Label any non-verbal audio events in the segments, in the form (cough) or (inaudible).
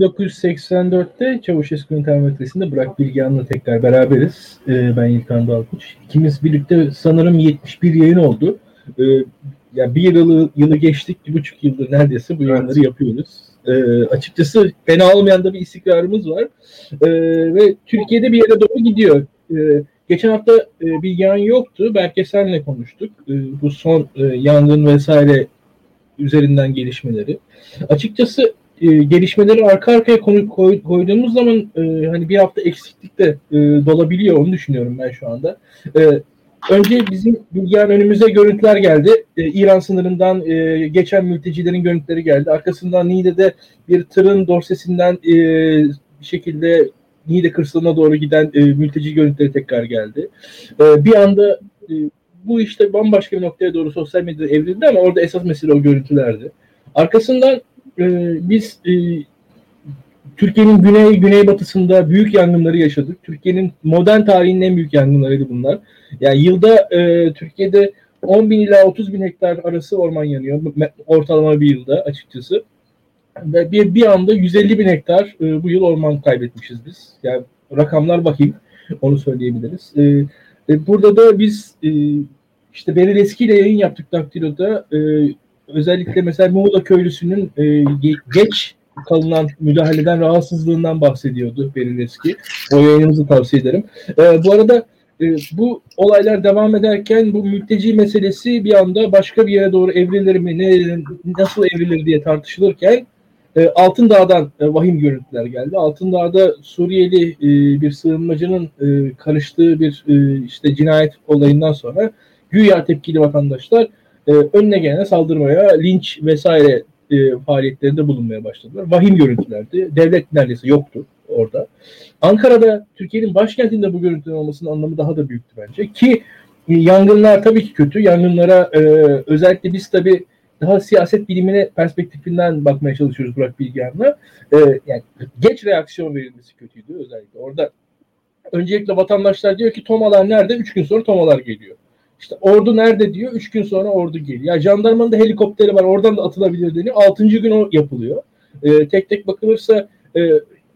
Daktilo 1984'te Çavuşesku'nun termometresinde Burak Bilgehan'la tekrar beraberiz. Ee, ben İlkan Dalkuç. İkimiz birlikte sanırım 71 yayın oldu. Ee, yani bir yılı, yılı geçtik, bir buçuk yıldır neredeyse bu yayınları evet. yapıyoruz. Ee, açıkçası fena olmayan da bir istikrarımız var. Ee, ve Türkiye'de bir yere doğru gidiyor. Ee, geçen hafta e, Bilgehan yoktu. Belki senle konuştuk. Ee, bu son e, yangın vesaire üzerinden gelişmeleri. Açıkçası e, gelişmeleri arka arkaya konu, koy, koyduğumuz zaman e, hani bir hafta eksiklik de e, dolabiliyor onu düşünüyorum ben şu anda. E, önce bizim bilgilerin önümüze görüntüler geldi. E, İran sınırından e, geçen mültecilerin görüntüleri geldi. Arkasından Niğde'de bir tırın dorsesinden e, bir şekilde Niğde kırsalına doğru giden e, mülteci görüntüleri tekrar geldi. E, bir anda e, bu işte bambaşka bir noktaya doğru sosyal medyada evrildi ama orada esas mesele o görüntülerdi. Arkasından e, biz e, Türkiye'nin güney güneybatısında büyük yangınları yaşadık. Türkiye'nin modern tarihinin en büyük yangınlarıydı bunlar. Yani yılda e, Türkiye'de 10 bin ila 30 bin hektar arası orman yanıyor. Ortalama bir yılda açıkçası. Ve bir, bir anda 150 bin hektar e, bu yıl orman kaybetmişiz biz. Yani rakamlar bakayım. Onu söyleyebiliriz. E, e, burada da biz e, işte Beril Eski ile yayın yaptık Daktilo'da. E, özellikle mesela Muğla köylüsünün e, geç kalınan müdahaleden rahatsızlığından bahsediyordu Beril Eski. O yayınımızı tavsiye ederim. E, bu arada e, bu olaylar devam ederken bu mülteci meselesi bir anda başka bir yere doğru evrilir mi, ne, nasıl evrilir diye tartışılırken e, Altındağ'dan e, vahim görüntüler geldi. Altındağ'da Suriyeli e, bir sığınmacının e, karıştığı bir e, işte cinayet olayından sonra güya tepkili vatandaşlar e, önüne gelene saldırmaya, linç vesaire e, faaliyetlerinde bulunmaya başladılar. Vahim görüntülerdi. Devlet neredeyse yoktu orada. Ankara'da, Türkiye'nin başkentinde bu görüntülerin olmasının anlamı daha da büyüktü bence. Ki yangınlar tabii ki kötü. Yangınlara e, özellikle biz tabii daha siyaset bilimine perspektifinden bakmaya çalışıyoruz Burak Bilgehan'la. E, yani geç reaksiyon verilmesi kötüydü özellikle. Orada öncelikle vatandaşlar diyor ki tomalar nerede? Üç gün sonra tomalar geliyor. İşte ordu nerede diyor. Üç gün sonra ordu geliyor. Ya jandarmanın da helikopteri var. Oradan da atılabilir deniyor. Altıncı gün o yapılıyor. E, tek tek bakılırsa e,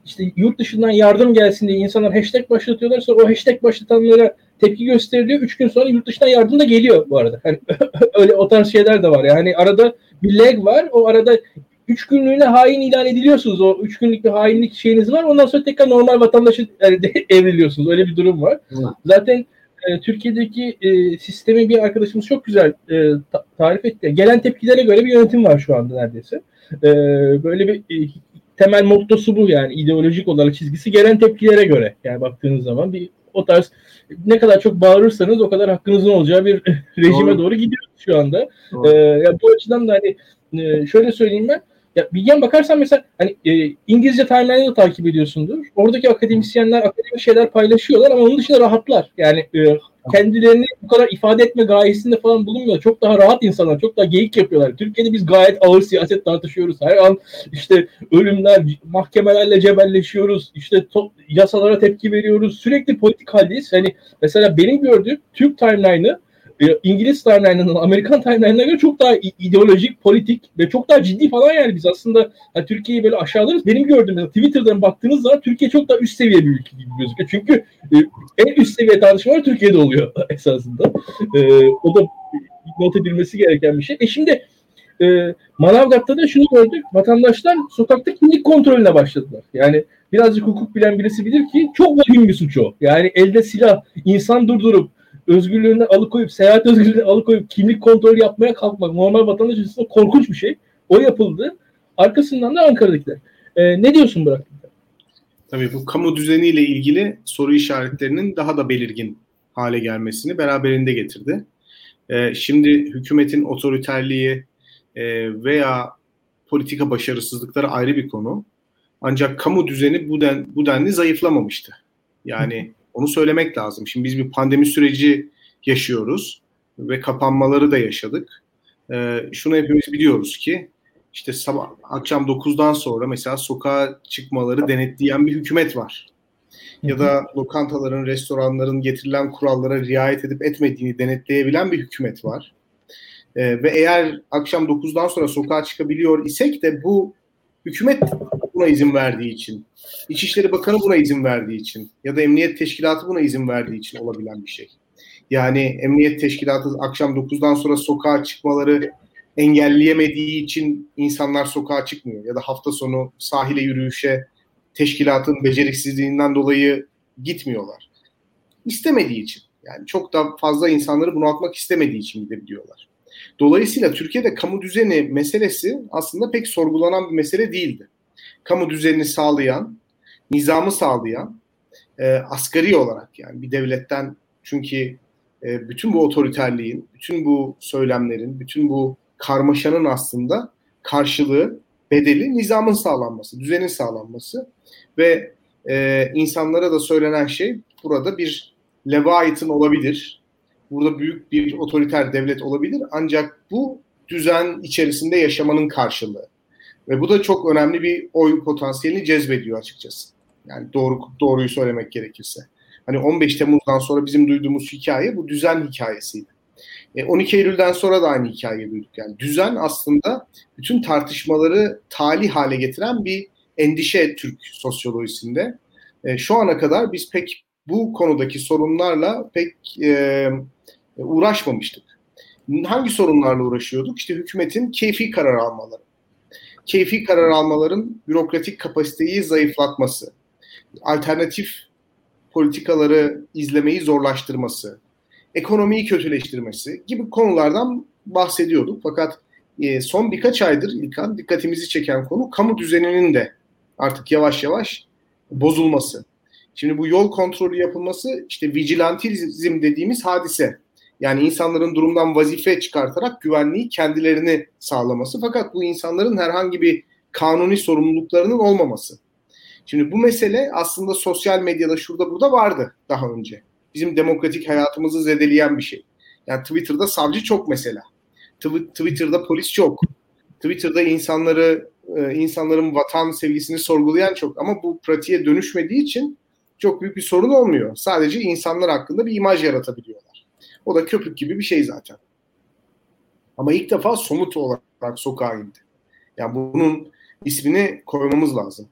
işte yurt dışından yardım gelsin diye insanlar hashtag başlatıyorlarsa o hashtag başlatanlara tepki gösteriliyor. Üç gün sonra yurt dışından yardım da geliyor bu arada. Yani (laughs) öyle o tarz şeyler de var. Yani arada bir lag var. O arada üç günlüğüne hain ilan ediliyorsunuz. O üç günlük bir hainlik şeyiniz var. Ondan sonra tekrar normal vatandaşı (laughs) evriliyorsunuz. Öyle bir durum var. Hı. Zaten e, Türkiye'deki e, sistemi bir arkadaşımız çok güzel e, ta- tarif etti. Gelen tepkilere göre bir yönetim var şu anda neredeyse. E, böyle bir e, temel mottosu bu yani ideolojik olarak çizgisi gelen tepkilere göre yani baktığınız zaman bir o tarz ne kadar çok bağırırsanız o kadar hakkınızın olacağı bir (laughs) rejime doğru, doğru gidiyoruz şu anda. Ee, ya bu açıdan da hani e, şöyle söyleyeyim ben ya bilgen bakarsan mesela hani e, İngilizce timeline'ı da takip ediyorsundur. Oradaki akademisyenler akademik şeyler paylaşıyorlar ama onun dışında rahatlar. Yani e, kendilerini bu kadar ifade etme gayesinde falan bulunmuyor. Çok daha rahat insanlar, çok daha geyik yapıyorlar. Türkiye'de biz gayet ağır siyaset tartışıyoruz. Her an işte ölümler, mahkemelerle cebelleşiyoruz. İşte top, yasalara tepki veriyoruz. Sürekli politik haldeyiz. Hani mesela benim gördüğüm Türk timeline'ı İngiliz timeline'ının Amerikan timeline'ına göre çok daha ideolojik, politik ve çok daha ciddi falan yani biz aslında yani Türkiye'yi böyle aşağılarız. Benim gördüğüm Twitter'dan baktığınız zaman Türkiye çok daha üst seviye bir ülke gibi gözüküyor. Çünkü e, en üst seviye tartışmalar Türkiye'de oluyor (laughs) esasında. E, o da not edilmesi gereken bir şey. E şimdi e, Manavgat'ta da şunu gördük. Vatandaşlar sokakta kimlik kontrolüne başladılar. Yani birazcık hukuk bilen birisi bilir ki çok vahim bir suç o. Yani elde silah, insan durdurup özgürlüğünden alıkoyup, seyahat özgürlüğünden alıkoyup kimlik kontrolü yapmaya kalkmak normal vatandaş açısından korkunç bir şey. O yapıldı. Arkasından da Ankara'dakiler. Ee, ne diyorsun Burak? Tabii bu kamu düzeniyle ilgili soru işaretlerinin daha da belirgin hale gelmesini beraberinde getirdi. Ee, şimdi hükümetin otoriterliği e, veya politika başarısızlıkları ayrı bir konu. Ancak kamu düzeni bu, den, bu denli zayıflamamıştı. Yani onu söylemek lazım. Şimdi biz bir pandemi süreci yaşıyoruz ve kapanmaları da yaşadık. Ee, şunu hepimiz biliyoruz ki işte sabah akşam 9'dan sonra mesela sokağa çıkmaları denetleyen bir hükümet var. Ya da lokantaların, restoranların getirilen kurallara riayet edip etmediğini denetleyebilen bir hükümet var. Ee, ve eğer akşam 9'dan sonra sokağa çıkabiliyor isek de bu hükümet buna izin verdiği için, İçişleri Bakanı buna izin verdiği için ya da Emniyet Teşkilatı buna izin verdiği için olabilen bir şey. Yani Emniyet Teşkilatı akşam 9'dan sonra sokağa çıkmaları engelleyemediği için insanlar sokağa çıkmıyor. Ya da hafta sonu sahile yürüyüşe teşkilatın beceriksizliğinden dolayı gitmiyorlar. İstemediği için. Yani çok da fazla insanları bunaltmak istemediği için gidebiliyorlar. Dolayısıyla Türkiye'de kamu düzeni meselesi aslında pek sorgulanan bir mesele değildi. Kamu düzenini sağlayan, nizamı sağlayan, e, asgari olarak yani bir devletten çünkü e, bütün bu otoriterliğin, bütün bu söylemlerin, bütün bu karmaşanın aslında karşılığı, bedeli nizamın sağlanması, düzenin sağlanması ve e, insanlara da söylenen şey burada bir Leviathan olabilir. Burada büyük bir otoriter devlet olabilir ancak bu düzen içerisinde yaşamanın karşılığı. Ve bu da çok önemli bir oy potansiyelini cezbediyor açıkçası. Yani doğru doğruyu söylemek gerekirse. Hani 15 Temmuz'dan sonra bizim duyduğumuz hikaye bu düzen hikayesiydi. 12 e, Eylül'den sonra da aynı hikayeyi duyduk. Yani düzen aslında bütün tartışmaları tali hale getiren bir endişe Türk sosyolojisinde. E, şu ana kadar biz pek bu konudaki sorunlarla pek e, uğraşmamıştık. Hangi sorunlarla uğraşıyorduk? İşte hükümetin keyfi karar almaları. Keyfi karar almaların bürokratik kapasiteyi zayıflatması, alternatif politikaları izlemeyi zorlaştırması, ekonomiyi kötüleştirmesi gibi konulardan bahsediyorduk. Fakat e, son birkaç aydır İlkan dikkatimizi çeken konu kamu düzeninin de artık yavaş yavaş bozulması. Şimdi bu yol kontrolü yapılması işte vigilantizm dediğimiz hadise. Yani insanların durumdan vazife çıkartarak güvenliği kendilerini sağlaması. Fakat bu insanların herhangi bir kanuni sorumluluklarının olmaması. Şimdi bu mesele aslında sosyal medyada şurada burada vardı daha önce. Bizim demokratik hayatımızı zedeleyen bir şey. Yani Twitter'da savcı çok mesela. Twitter'da polis çok. Twitter'da insanları e, insanların vatan sevgisini sorgulayan çok ama bu pratiğe dönüşmediği için çok büyük bir sorun olmuyor. Sadece insanlar hakkında bir imaj yaratabiliyorlar. O da köpük gibi bir şey zaten. Ama ilk defa somut olarak sokağa indi. Yani bunun ismini koymamız lazım.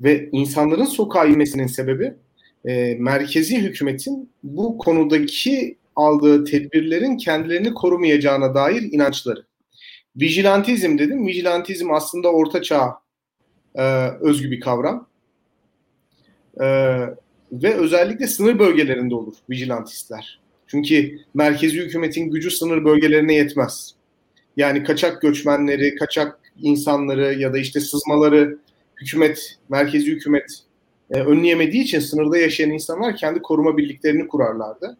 Ve insanların sokağa inmesinin sebebi e, merkezi hükümetin bu konudaki aldığı tedbirlerin kendilerini korumayacağına dair inançları. Vigilantizm dedim. Vigilantizm aslında orta çağ e, özgü bir kavram. E, ve özellikle sınır bölgelerinde olur vigilantistler. Çünkü merkezi hükümetin gücü sınır bölgelerine yetmez. Yani kaçak göçmenleri, kaçak insanları ya da işte sızmaları hükümet, merkezi hükümet e, önleyemediği için sınırda yaşayan insanlar kendi koruma birliklerini kurarlardı.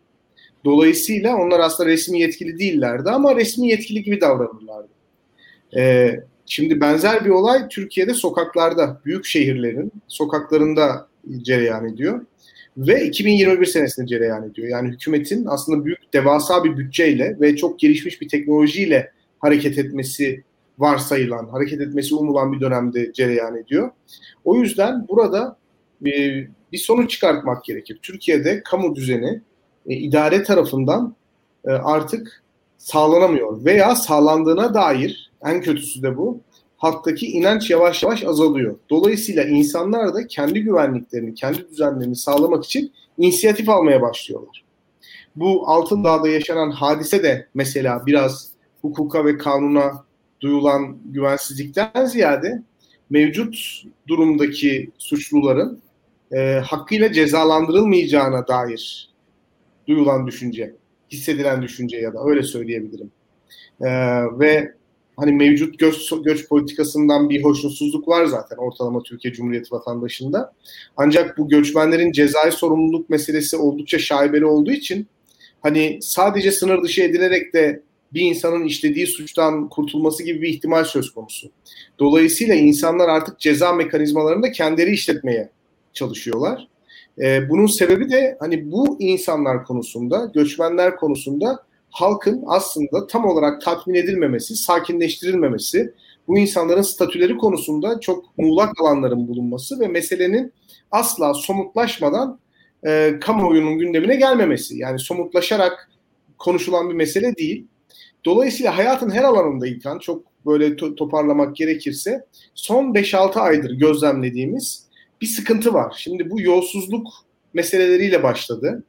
Dolayısıyla onlar aslında resmi yetkili değillerdi ama resmi yetkili gibi davranırlardı. E, şimdi benzer bir olay Türkiye'de sokaklarda, büyük şehirlerin sokaklarında cereyan ediyor. Ve 2021 senesinde cereyan ediyor. Yani hükümetin aslında büyük, devasa bir bütçeyle ve çok gelişmiş bir teknolojiyle hareket etmesi varsayılan, hareket etmesi umulan bir dönemde cereyan ediyor. O yüzden burada e, bir sonuç çıkartmak gerekir. Türkiye'de kamu düzeni e, idare tarafından e, artık sağlanamıyor veya sağlandığına dair en kötüsü de bu halktaki inanç yavaş yavaş azalıyor. Dolayısıyla insanlar da kendi güvenliklerini, kendi düzenlerini sağlamak için inisiyatif almaya başlıyorlar. Bu Altın Dağ'da yaşanan hadise de mesela biraz hukuka ve kanuna duyulan güvensizlikten ziyade mevcut durumdaki suçluların e, hakkıyla cezalandırılmayacağına dair duyulan düşünce, hissedilen düşünce ya da öyle söyleyebilirim. E, ve hani mevcut göç, göç politikasından bir hoşnutsuzluk var zaten ortalama Türkiye Cumhuriyeti vatandaşında. Ancak bu göçmenlerin cezai sorumluluk meselesi oldukça şaibeli olduğu için hani sadece sınır dışı edilerek de bir insanın işlediği suçtan kurtulması gibi bir ihtimal söz konusu. Dolayısıyla insanlar artık ceza mekanizmalarını da kendileri işletmeye çalışıyorlar. Ee, bunun sebebi de hani bu insanlar konusunda, göçmenler konusunda halkın aslında tam olarak tatmin edilmemesi, sakinleştirilmemesi, bu insanların statüleri konusunda çok muğlak alanların bulunması ve meselenin asla somutlaşmadan e, kamuoyunun gündemine gelmemesi. Yani somutlaşarak konuşulan bir mesele değil. Dolayısıyla hayatın her alanında İlkan çok böyle to- toparlamak gerekirse son 5-6 aydır gözlemlediğimiz bir sıkıntı var. Şimdi bu yolsuzluk meseleleriyle başladı.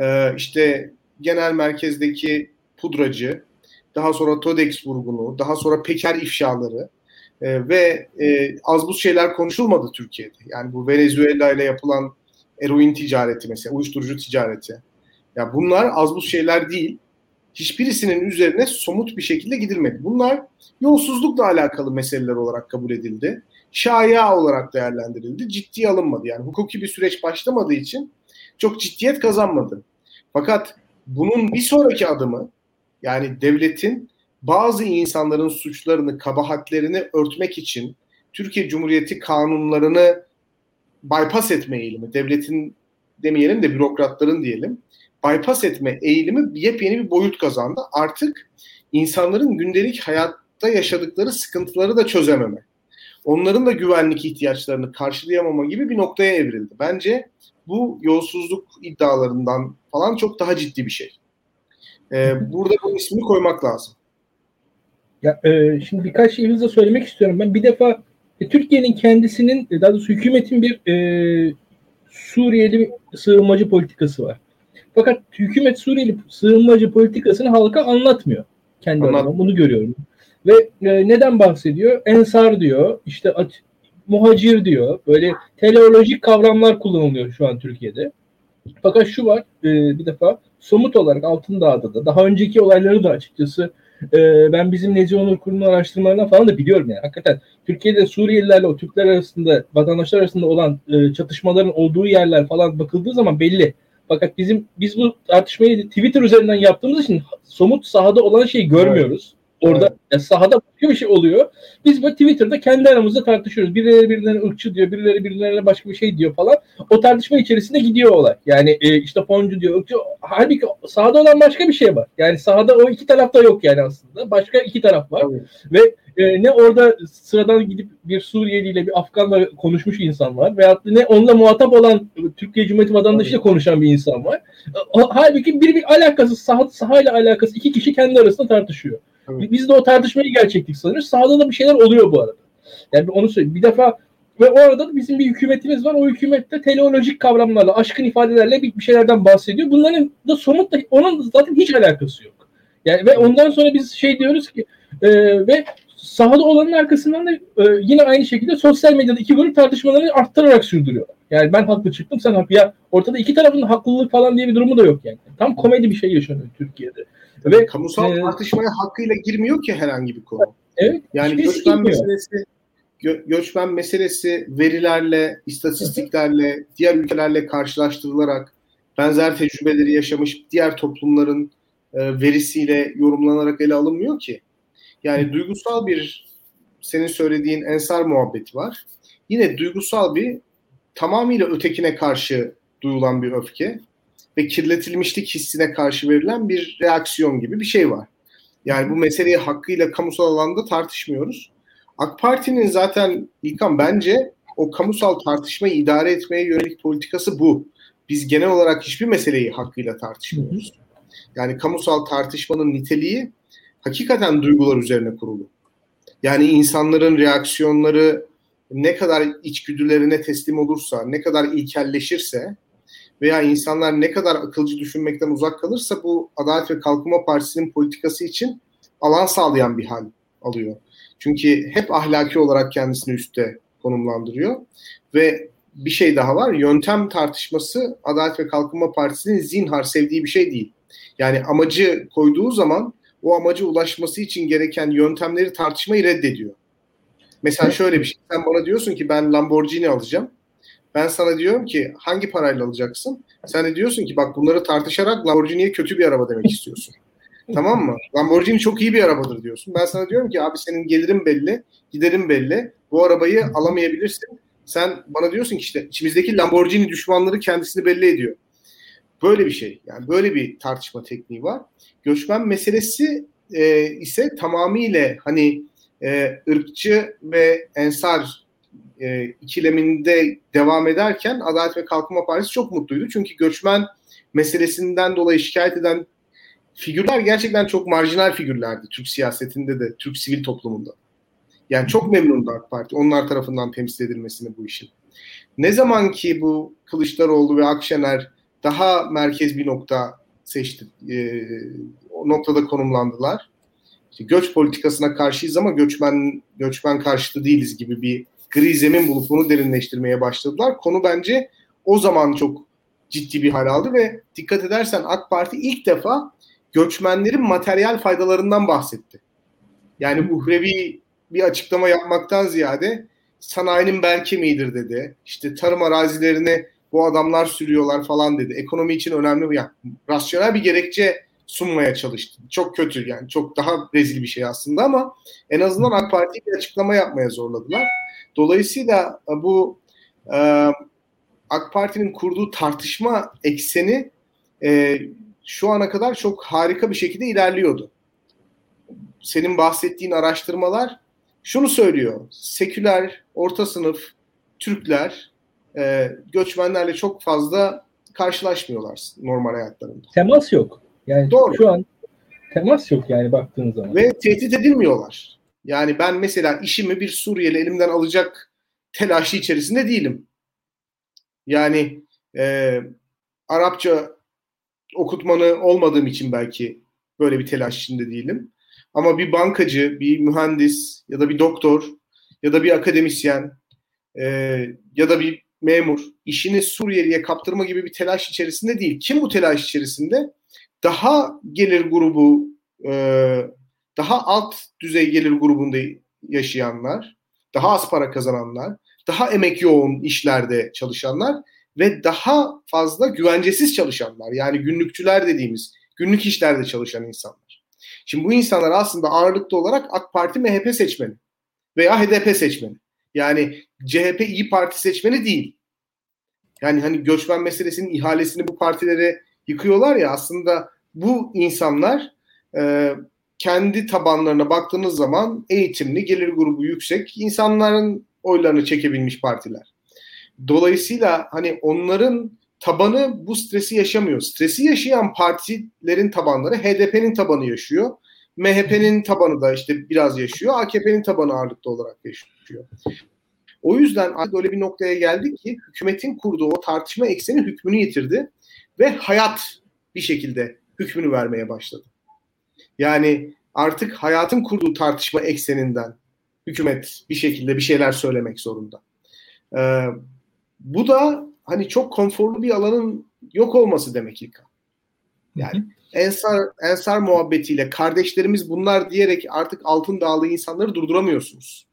Ee, işte genel merkezdeki pudracı, daha sonra Todex vurgunu, daha sonra Peker ifşaları e, ve e, az bu şeyler konuşulmadı Türkiye'de. Yani bu Venezuela ile yapılan eroin ticareti mesela, uyuşturucu ticareti. Ya bunlar az bu şeyler değil. Hiçbirisinin üzerine somut bir şekilde gidilmedi. Bunlar yolsuzlukla alakalı meseleler olarak kabul edildi. Şaya olarak değerlendirildi. Ciddiye alınmadı. Yani hukuki bir süreç başlamadığı için çok ciddiyet kazanmadı. Fakat bunun bir sonraki adımı yani devletin bazı insanların suçlarını, kabahatlerini örtmek için Türkiye Cumhuriyeti kanunlarını bypass etme eğilimi, devletin demeyelim de bürokratların diyelim, bypass etme eğilimi yepyeni bir boyut kazandı. Artık insanların gündelik hayatta yaşadıkları sıkıntıları da çözememe, onların da güvenlik ihtiyaçlarını karşılayamama gibi bir noktaya evrildi. Bence bu yolsuzluk iddialarından falan çok daha ciddi bir şey. Ee, burada bu ismini koymak lazım. Ya, e, şimdi birkaç şey hızla söylemek istiyorum. Ben bir defa e, Türkiye'nin kendisinin, e, daha doğrusu hükümetin bir e, Suriyeli sığınmacı politikası var. Fakat hükümet Suriyeli sığınmacı politikasını halka anlatmıyor. Kendi Anlat. adıma bunu görüyorum. Ve e, neden bahsediyor? Ensar diyor, işte at, muhacir diyor. Böyle teleolojik kavramlar kullanılıyor şu an Türkiye'de. Fakat şu var, e, bir defa somut olarak Altındağ'da da daha önceki olayları da açıkçası e, ben bizim Nezi Onur Kurumu'nun araştırmalarından falan da biliyorum yani. Hakikaten Türkiye'de Suriyelilerle o Türkler arasında, vatandaşlar arasında olan e, çatışmaların olduğu yerler falan bakıldığı zaman belli. Fakat bizim biz bu tartışmayı Twitter üzerinden yaptığımız için somut sahada olan şeyi görmüyoruz. Orada Evet. Ya sahada başka bir şey oluyor. Biz bu Twitter'da kendi aramızda tartışıyoruz. Birileri birilerine ırkçı diyor, birileri birilerine başka bir şey diyor falan. O tartışma içerisinde gidiyor olay. Yani e, işte Poncu diyor, ırkçı. Halbuki sahada olan başka bir şey var. Yani sahada o iki tarafta yok yani aslında. Başka iki taraf var. Tabii. Ve e, ne orada sıradan gidip bir Suriyeli ile bir Afganla konuşmuş insan var. Veyahut da ne onunla muhatap olan Türkiye Cumhuriyeti vatandaşıyla konuşan bir insan var. O- Halbuki bir bir alakası, saha, sahayla alakası iki kişi kendi arasında tartışıyor. Evet. Biz de o tartışmayı gerçeklik sanıyoruz. Sahada da bir şeyler oluyor bu arada. Yani onu söyleyeyim. Bir defa ve o arada da bizim bir hükümetimiz var. O hükümette teleolojik kavramlarla, aşkın ifadelerle bir bir şeylerden bahsediyor. Bunların da somut da onun zaten hiç alakası yok. Yani ve ondan sonra biz şey diyoruz ki e, ve sahada olanın arkasından da e, yine aynı şekilde sosyal medyada iki grup tartışmalarını arttırarak sürdürüyor. Yani ben haklı çıktım sen haklı. Ya ortada iki tarafın da haklılık falan diye bir durumu da yok yani. Tam komedi bir şey yaşanıyor Türkiye'de. Ve Kamusal e, tartışmaya hakkıyla girmiyor ki herhangi bir konu. evet Yani göçmen girmiyor. meselesi gö- göçmen meselesi verilerle, istatistiklerle, diğer ülkelerle karşılaştırılarak benzer tecrübeleri yaşamış diğer toplumların e, verisiyle yorumlanarak ele alınmıyor ki. Yani duygusal bir senin söylediğin ensar muhabbeti var. Yine duygusal bir tamamıyla ötekine karşı duyulan bir öfke ve kirletilmişlik hissine karşı verilen bir reaksiyon gibi bir şey var. Yani bu meseleyi hakkıyla kamusal alanda tartışmıyoruz. AK Parti'nin zaten İlkan bence o kamusal tartışmayı idare etmeye yönelik politikası bu. Biz genel olarak hiçbir meseleyi hakkıyla tartışmıyoruz. Yani kamusal tartışmanın niteliği hakikaten duygular üzerine kurulu. Yani insanların reaksiyonları ne kadar içgüdülerine teslim olursa, ne kadar ilkelleşirse veya insanlar ne kadar akılcı düşünmekten uzak kalırsa bu Adalet ve Kalkınma Partisi'nin politikası için alan sağlayan bir hal alıyor. Çünkü hep ahlaki olarak kendisini üstte konumlandırıyor ve bir şey daha var. Yöntem tartışması Adalet ve Kalkınma Partisi'nin zinhar sevdiği bir şey değil. Yani amacı koyduğu zaman o amaca ulaşması için gereken yöntemleri tartışmayı reddediyor. Mesela şöyle bir şey. Sen bana diyorsun ki ben Lamborghini alacağım. Ben sana diyorum ki hangi parayla alacaksın? Sen de diyorsun ki bak bunları tartışarak Lamborghini'ye kötü bir araba demek istiyorsun. (laughs) tamam mı? Lamborghini çok iyi bir arabadır diyorsun. Ben sana diyorum ki abi senin gelirin belli, giderin belli. Bu arabayı alamayabilirsin. Sen bana diyorsun ki işte içimizdeki Lamborghini düşmanları kendisini belli ediyor. Böyle bir şey. Yani böyle bir tartışma tekniği var. Göçmen meselesi e, ise tamamıyla hani e, ırkçı ve ensar e, ikileminde devam ederken Adalet ve Kalkınma Partisi çok mutluydu. Çünkü göçmen meselesinden dolayı şikayet eden figürler gerçekten çok marjinal figürlerdi Türk siyasetinde de, Türk sivil toplumunda. Yani çok memnundu AK Parti onlar tarafından temsil edilmesini bu işin. Ne zaman ki bu Kılıçdaroğlu ve Akşener daha merkez bir nokta seçti, e, o noktada konumlandılar. İşte göç politikasına karşıyız ama göçmen göçmen karşıtı değiliz gibi bir gri zemin bulup bunu derinleştirmeye başladılar. Konu bence o zaman çok ciddi bir hal aldı ve dikkat edersen AK Parti ilk defa göçmenlerin materyal faydalarından bahsetti. Yani uhrevi bir açıklama yapmaktan ziyade sanayinin bel kemiğidir dedi. İşte tarım arazilerine bu adamlar sürüyorlar falan dedi. Ekonomi için önemli yani rasyonel bir gerekçe sunmaya çalıştı. Çok kötü yani çok daha rezil bir şey aslında ama en azından AK Parti bir açıklama yapmaya zorladılar. Dolayısıyla bu e, AK Parti'nin kurduğu tartışma ekseni e, şu ana kadar çok harika bir şekilde ilerliyordu. Senin bahsettiğin araştırmalar şunu söylüyor. Seküler, orta sınıf Türkler e, göçmenlerle çok fazla karşılaşmıyorlar normal hayatlarında. Temas yok. Yani Doğru. şu an temas yok yani baktığın zaman. Ve tehdit edilmiyorlar. Yani ben mesela işimi bir Suriyeli elimden alacak telaşı içerisinde değilim. Yani e, Arapça okutmanı olmadığım için belki böyle bir telaş içinde değilim. Ama bir bankacı, bir mühendis ya da bir doktor ya da bir akademisyen e, ya da bir memur işini Suriyeli'ye kaptırma gibi bir telaş içerisinde değil. Kim bu telaş içerisinde? Daha gelir grubu, e, daha alt düzey gelir grubunda yaşayanlar, daha az para kazananlar, daha emek yoğun işlerde çalışanlar ve daha fazla güvencesiz çalışanlar. Yani günlükçüler dediğimiz günlük işlerde çalışan insanlar. Şimdi bu insanlar aslında ağırlıklı olarak AK Parti MHP seçmeni veya HDP seçmeni. Yani CHP İyi Parti seçmeni değil. Yani hani göçmen meselesinin ihalesini bu partilere yıkıyorlar ya aslında bu insanlar e, kendi tabanlarına baktığınız zaman eğitimli, gelir grubu yüksek insanların oylarını çekebilmiş partiler. Dolayısıyla hani onların tabanı bu stresi yaşamıyor. Stresi yaşayan partilerin tabanları HDP'nin tabanı yaşıyor. MHP'nin tabanı da işte biraz yaşıyor. AKP'nin tabanı ağırlıklı olarak yaşıyor. O yüzden artık öyle bir noktaya geldik ki hükümetin kurduğu o tartışma ekseni hükmünü yitirdi ve hayat bir şekilde hükmünü vermeye başladı. Yani artık hayatın kurduğu tartışma ekseninden hükümet bir şekilde bir şeyler söylemek zorunda. Ee, bu da hani çok konforlu bir alanın yok olması demek ilk. Yani Ensar, Ensar muhabbetiyle kardeşlerimiz bunlar diyerek artık altın dağlı insanları durduramıyorsunuz.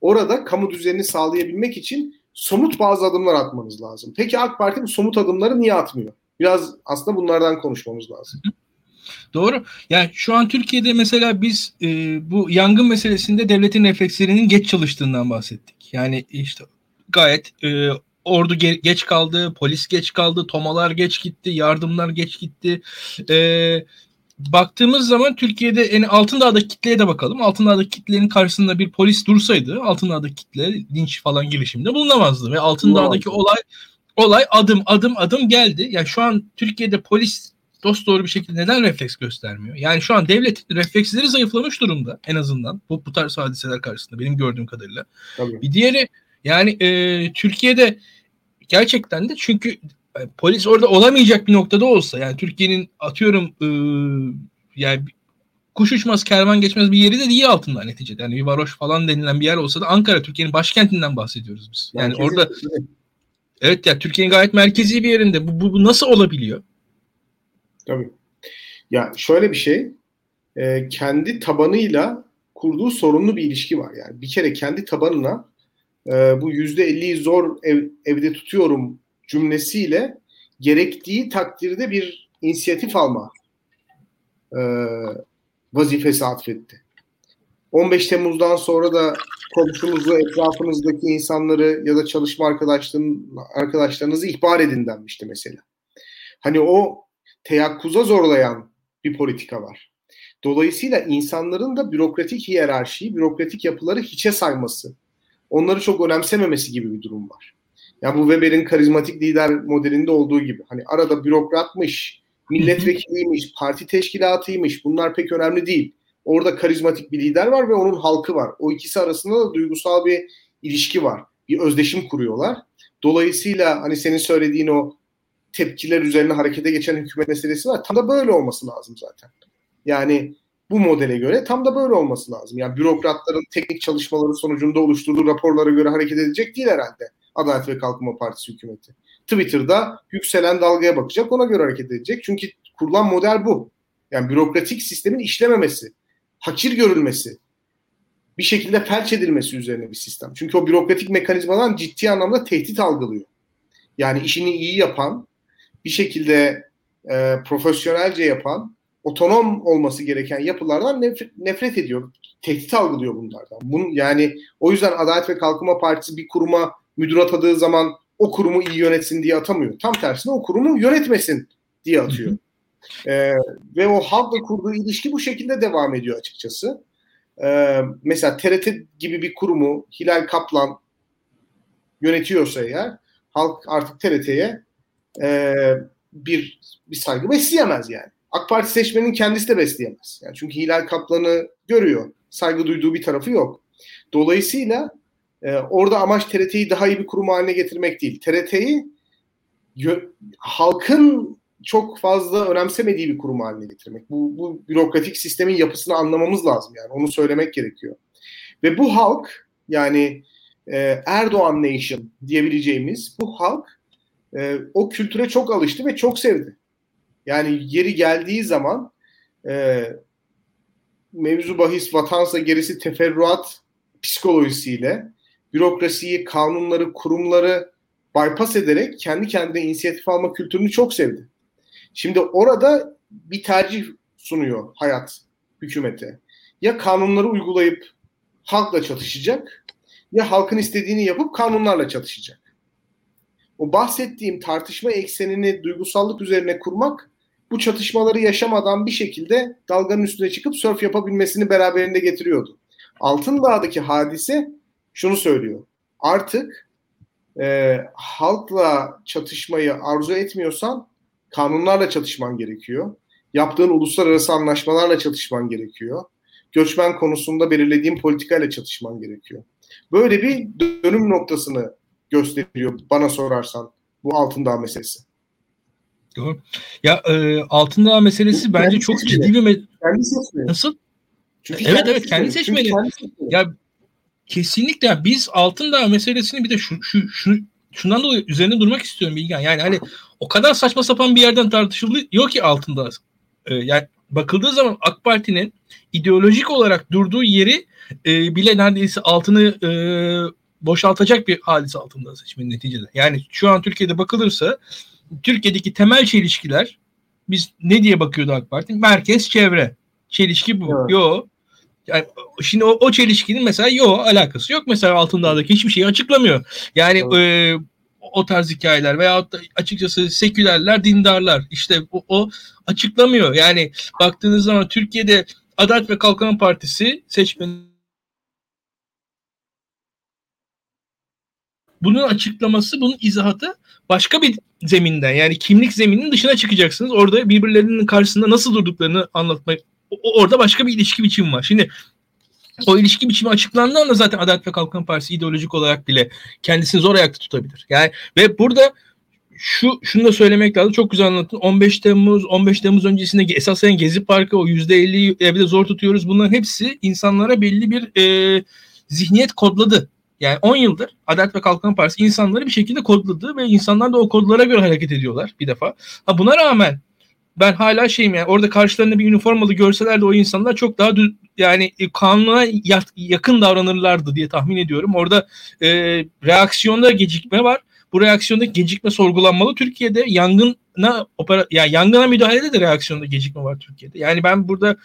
Orada kamu düzenini sağlayabilmek için somut bazı adımlar atmanız lazım. Peki AK Parti bu somut adımları niye atmıyor? Biraz aslında bunlardan konuşmamız lazım. Doğru. Yani şu an Türkiye'de mesela biz e, bu yangın meselesinde devletin reflekslerinin geç çalıştığından bahsettik. Yani işte gayet e, ordu ge- geç kaldı, polis geç kaldı, tomalar geç gitti, yardımlar geç gitti. E, baktığımız zaman Türkiye'de yani Altındağ'daki kitleye de bakalım. Altındağ'daki kitlenin karşısında bir polis dursaydı Altındağ'daki kitle linç falan girişiminde bulunamazdı ve Altındağ'daki olay olay adım adım adım geldi. Yani şu an Türkiye'de polis dost doğru bir şekilde neden refleks göstermiyor? Yani şu an devlet refleksleri zayıflamış durumda en azından bu, bu tarz hadiseler karşısında benim gördüğüm kadarıyla. Tabii. Bir diğeri yani e, Türkiye'de gerçekten de çünkü e, polis orada olamayacak bir noktada olsa yani Türkiye'nin atıyorum e, yani kuş uçmaz kervan geçmez bir yeri de değil altında neticede. Yani bir varoş falan denilen bir yer olsa da Ankara Türkiye'nin başkentinden bahsediyoruz biz. Yani Merkezi orada evet ya Türkiye'nin gayet merkezi bir yerinde. Bu, bu, bu nasıl olabiliyor? Tabii. Ya şöyle bir şey, e, kendi tabanıyla kurduğu sorunlu bir ilişki var. Yani bir kere kendi tabanına e, bu yüzde elliyi zor ev, evde tutuyorum cümlesiyle gerektiği takdirde bir inisiyatif alma e, vazifesi atfetti. 15 Temmuz'dan sonra da komşunuzu, etrafınızdaki insanları ya da çalışma arkadaşlarınızı ihbar edin denmişti mesela. Hani o teyakkuza zorlayan bir politika var. Dolayısıyla insanların da bürokratik hiyerarşiyi, bürokratik yapıları hiçe sayması, onları çok önemsememesi gibi bir durum var. Ya bu Weber'in karizmatik lider modelinde olduğu gibi hani arada bürokratmış, milletvekiliymiş, parti teşkilatıymış bunlar pek önemli değil. Orada karizmatik bir lider var ve onun halkı var. O ikisi arasında da duygusal bir ilişki var. Bir özdeşim kuruyorlar. Dolayısıyla hani senin söylediğin o tepkiler üzerine harekete geçen hükümet meselesi var. Tam da böyle olması lazım zaten. Yani bu modele göre tam da böyle olması lazım. Yani bürokratların teknik çalışmaları sonucunda oluşturduğu raporlara göre hareket edecek değil herhalde. Adalet ve Kalkınma Partisi hükümeti. Twitter'da yükselen dalgaya bakacak, ona göre hareket edecek. Çünkü kurulan model bu. Yani bürokratik sistemin işlememesi, hakir görülmesi, bir şekilde felç edilmesi üzerine bir sistem. Çünkü o bürokratik mekanizmadan ciddi anlamda tehdit algılıyor. Yani işini iyi yapan, bir şekilde e, profesyonelce yapan, otonom olması gereken yapılardan nefret, nefret ediyor. Tehdit algılıyor bunlardan. Bunun, yani o yüzden Adalet ve Kalkınma Partisi bir kuruma müdür atadığı zaman o kurumu iyi yönetsin diye atamıyor. Tam tersine o kurumu yönetmesin diye atıyor. Ee, ve o halkla kurduğu ilişki bu şekilde devam ediyor açıkçası. Ee, mesela TRT gibi bir kurumu Hilal Kaplan yönetiyorsa eğer halk artık TRT'ye e, bir bir saygı besleyemez yani. AK Parti seçmenin kendisi de besleyemez. Yani çünkü Hilal Kaplan'ı görüyor. Saygı duyduğu bir tarafı yok. Dolayısıyla e, orada amaç TRT'yi daha iyi bir kurum haline getirmek değil. TRT'yi halkın çok fazla önemsemediği bir kurum haline getirmek. Bu, bu bürokratik sistemin yapısını anlamamız lazım yani. Onu söylemek gerekiyor. Ve bu halk yani e, Erdoğan Nation diyebileceğimiz bu halk e, o kültüre çok alıştı ve çok sevdi. Yani yeri geldiği zaman e, mevzu bahis vatansa gerisi teferruat psikolojisiyle bürokrasiyi, kanunları, kurumları bypass ederek kendi kendine inisiyatif alma kültürünü çok sevdi. Şimdi orada bir tercih sunuyor hayat hükümete. Ya kanunları uygulayıp halkla çatışacak ya halkın istediğini yapıp kanunlarla çatışacak. O bahsettiğim tartışma eksenini duygusallık üzerine kurmak bu çatışmaları yaşamadan bir şekilde dalganın üstüne çıkıp sörf yapabilmesini beraberinde getiriyordu. Altındağ'daki hadise şunu söylüyor. Artık e, halkla çatışmayı arzu etmiyorsan kanunlarla çatışman gerekiyor. Yaptığın uluslararası anlaşmalarla çatışman gerekiyor. Göçmen konusunda belirlediğin politikayla çatışman gerekiyor. Böyle bir dönüm noktasını gösteriyor bana sorarsan bu Altındağ meselesi. Doğru. Ya e, Altındağ meselesi bence kendi çok ciddi bir me- kendi seçmeli. Nasıl? Çünkü evet kendi evet kendi seçmeli. Kendi seçmeli. Ya kesinlikle biz Altındağ meselesini bir de şu, şu, şu şundan dolayı üzerine durmak istiyorum Bilgen. Yani hani o kadar saçma sapan bir yerden tartışılıyor ki Altındağ. Ee, yani bakıldığı zaman AK Parti'nin ideolojik olarak durduğu yeri e, bile neredeyse altını e, boşaltacak bir hadise altında seçmenin neticede. Yani şu an Türkiye'de bakılırsa Türkiye'deki temel çelişkiler biz ne diye bakıyordu AK Parti? Merkez çevre. Çelişki bu. Evet. Yo. Yani şimdi o, o çelişkinin mesela yo alakası yok. Mesela Altındağ'daki hiçbir şeyi açıklamıyor. Yani evet. e, o tarz hikayeler veya açıkçası sekülerler, dindarlar işte o, o açıklamıyor. Yani baktığınız zaman Türkiye'de Adalet ve Kalkınma Partisi seçmenin bunun açıklaması, bunun izahatı başka bir zeminden yani kimlik zemininin dışına çıkacaksınız. Orada birbirlerinin karşısında nasıl durduklarını anlatmak orada başka bir ilişki biçimi var. Şimdi o ilişki biçimi açıklandığı anda zaten Adalet ve Kalkınma Partisi ideolojik olarak bile kendisini zor ayakta tutabilir. Yani ve burada şu şunu da söylemek lazım. Çok güzel anlattın. 15 Temmuz 15 Temmuz öncesinde esasen Gezi Parkı o %50'yi evde zor tutuyoruz. Bunların hepsi insanlara belli bir e, zihniyet kodladı. Yani 10 yıldır Adalet ve Kalkınma Partisi insanları bir şekilde kodladı ve insanlar da o kodlara göre hareket ediyorlar bir defa. Ha buna rağmen ben hala şeyim yani orada karşılarında bir üniformalı görseler de o insanlar çok daha düz, yani e, kanuna yakın davranırlardı diye tahmin ediyorum. Orada e, reaksiyonda gecikme var. Bu reaksiyonda gecikme sorgulanmalı. Türkiye'de yangına opera yani yangına müdahalede de reaksiyonda gecikme var Türkiye'de. Yani ben burada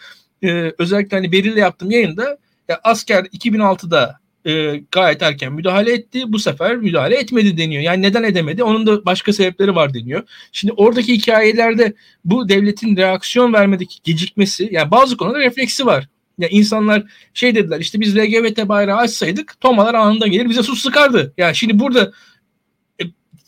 e, özellikle hani Beril'le yaptığım yayında ya asker 2006'da e, gayet erken müdahale etti. Bu sefer müdahale etmedi deniyor. Yani neden edemedi? Onun da başka sebepleri var deniyor. Şimdi oradaki hikayelerde bu devletin reaksiyon vermedeki gecikmesi yani bazı konuda refleksi var. Ya insanlar şey dediler işte biz LGBT bayrağı açsaydık tomalar anında gelir bize su sıkardı. Yani şimdi burada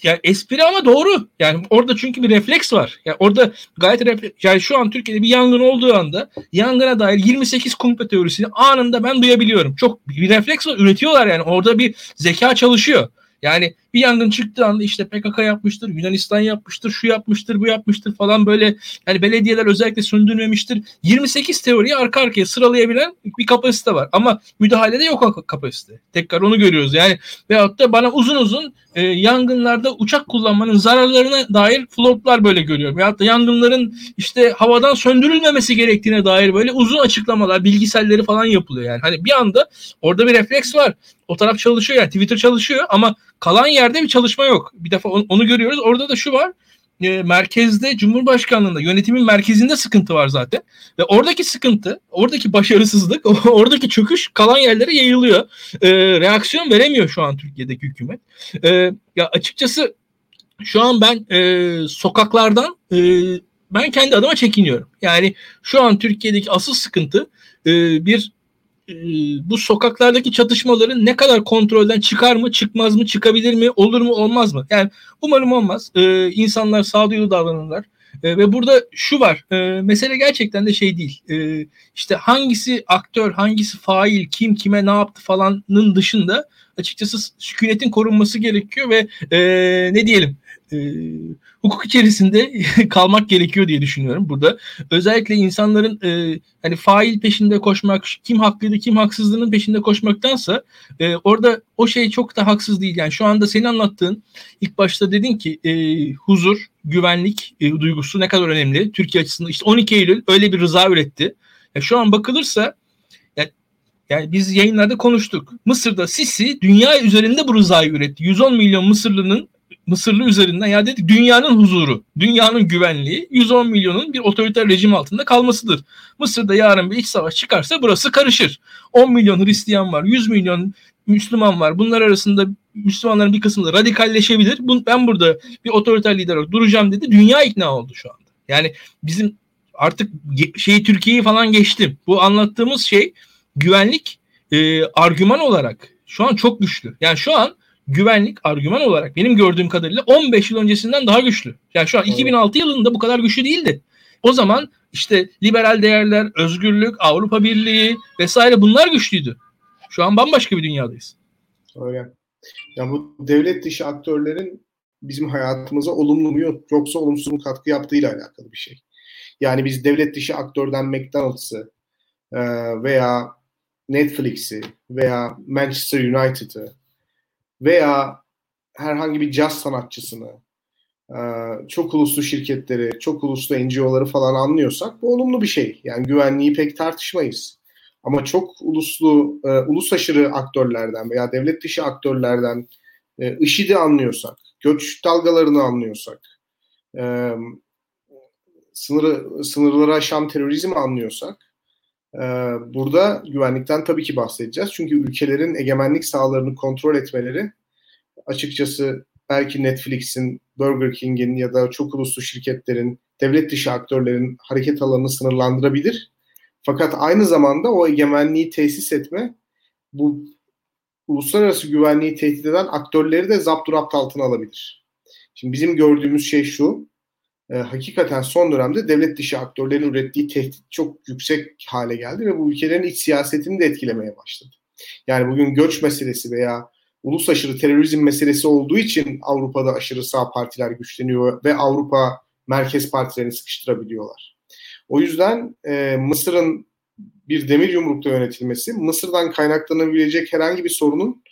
yani espri ama doğru. Yani orada çünkü bir refleks var. Yani orada gayet refleks. Yani şu an Türkiye'de bir yangın olduğu anda yangına dair 28 komplo teorisini anında ben duyabiliyorum. Çok bir refleks var. Üretiyorlar yani. Orada bir zeka çalışıyor. Yani bir yangın çıktığı anda işte PKK yapmıştır, Yunanistan yapmıştır, şu yapmıştır, bu yapmıştır falan böyle yani belediyeler özellikle söndürmemiştir. 28 teoriyi arka arkaya sıralayabilen bir kapasite var. Ama müdahalede yok o kapasite. Tekrar onu görüyoruz. Yani veyahut da bana uzun uzun e, yangınlarda uçak kullanmanın zararlarına dair floplar böyle görüyorum. Veyahut da yangınların işte havadan söndürülmemesi gerektiğine dair böyle uzun açıklamalar, bilgiselleri falan yapılıyor yani. Hani bir anda orada bir refleks var. O taraf çalışıyor yani Twitter çalışıyor ama kalan yerde bir çalışma yok. Bir defa onu, görüyoruz. Orada da şu var. E, merkezde Cumhurbaşkanlığında yönetimin merkezinde sıkıntı var zaten. Ve oradaki sıkıntı, oradaki başarısızlık, (laughs) oradaki çöküş kalan yerlere yayılıyor. E, reaksiyon veremiyor şu an Türkiye'deki hükümet. E, ya açıkçası şu an ben e, sokaklardan e, ben kendi adıma çekiniyorum. Yani şu an Türkiye'deki asıl sıkıntı e, bir bu sokaklardaki çatışmaların ne kadar kontrolden çıkar mı, çıkmaz mı, çıkabilir mi, olur mu, olmaz mı? Yani umarım olmaz. E, insanlar sağduyulu davranırlar. E, ve burada şu var, e, mesele gerçekten de şey değil. E, işte hangisi aktör, hangisi fail, kim kime ne yaptı falanın dışında açıkçası sükunetin korunması gerekiyor ve e, ne diyelim e, hukuk içerisinde (laughs) kalmak gerekiyor diye düşünüyorum burada. Özellikle insanların e, hani fail peşinde koşmak, kim haklıydı, kim haksızlığının peşinde koşmaktansa e, orada o şey çok da haksız değil. Yani şu anda senin anlattığın ilk başta dedin ki e, huzur, güvenlik e, duygusu ne kadar önemli Türkiye açısından. İşte 12 Eylül öyle bir rıza üretti. Yani şu an bakılırsa yani biz yayınlarda konuştuk. Mısır'da Sisi dünya üzerinde bu rızayı üretti. 110 milyon Mısırlı'nın Mısırlı üzerinden ya dedik dünyanın huzuru, dünyanın güvenliği 110 milyonun bir otoriter rejim altında kalmasıdır. Mısır'da yarın bir iç savaş çıkarsa burası karışır. 10 milyon Hristiyan var, 100 milyon Müslüman var. Bunlar arasında Müslümanların bir kısmı da radikalleşebilir. Ben burada bir otoriter lider olarak duracağım dedi. Dünya ikna oldu şu anda. Yani bizim artık şeyi Türkiye'yi falan geçtim. Bu anlattığımız şey güvenlik e, argüman olarak şu an çok güçlü. Yani şu an güvenlik argüman olarak benim gördüğüm kadarıyla 15 yıl öncesinden daha güçlü. Yani şu an evet. 2006 yılında bu kadar güçlü değildi. O zaman işte liberal değerler, özgürlük, Avrupa Birliği vesaire bunlar güçlüydü. Şu an bambaşka bir dünyadayız. Öyle. Ya bu devlet dışı aktörlerin bizim hayatımıza olumlu mu yoksa olumsuz mu katkı yaptığıyla alakalı bir şey. Yani biz devlet dışı aktörden McDonald's'ı veya Netflix'i veya Manchester United'ı veya herhangi bir caz sanatçısını, e, çok uluslu şirketleri, çok uluslu NGO'ları falan anlıyorsak bu olumlu bir şey. Yani güvenliği pek tartışmayız. Ama çok uluslu, e, ulus aşırı aktörlerden veya devlet dışı aktörlerden e, IŞİD'i anlıyorsak, göç dalgalarını anlıyorsak, e, sınırı, sınırları aşan terörizmi anlıyorsak, burada güvenlikten tabii ki bahsedeceğiz. Çünkü ülkelerin egemenlik sahalarını kontrol etmeleri açıkçası belki Netflix'in, Burger King'in ya da çok uluslu şirketlerin, devlet dışı aktörlerin hareket alanını sınırlandırabilir. Fakat aynı zamanda o egemenliği tesis etme bu uluslararası güvenliği tehdit eden aktörleri de zapturapt altına alabilir. Şimdi bizim gördüğümüz şey şu, e, hakikaten son dönemde devlet dışı aktörlerin ürettiği tehdit çok yüksek hale geldi ve bu ülkelerin iç siyasetini de etkilemeye başladı. Yani bugün göç meselesi veya ulus aşırı terörizm meselesi olduğu için Avrupa'da aşırı sağ partiler güçleniyor ve Avrupa merkez partilerini sıkıştırabiliyorlar. O yüzden e, Mısır'ın bir demir yumrukta yönetilmesi Mısır'dan kaynaklanabilecek herhangi bir sorunun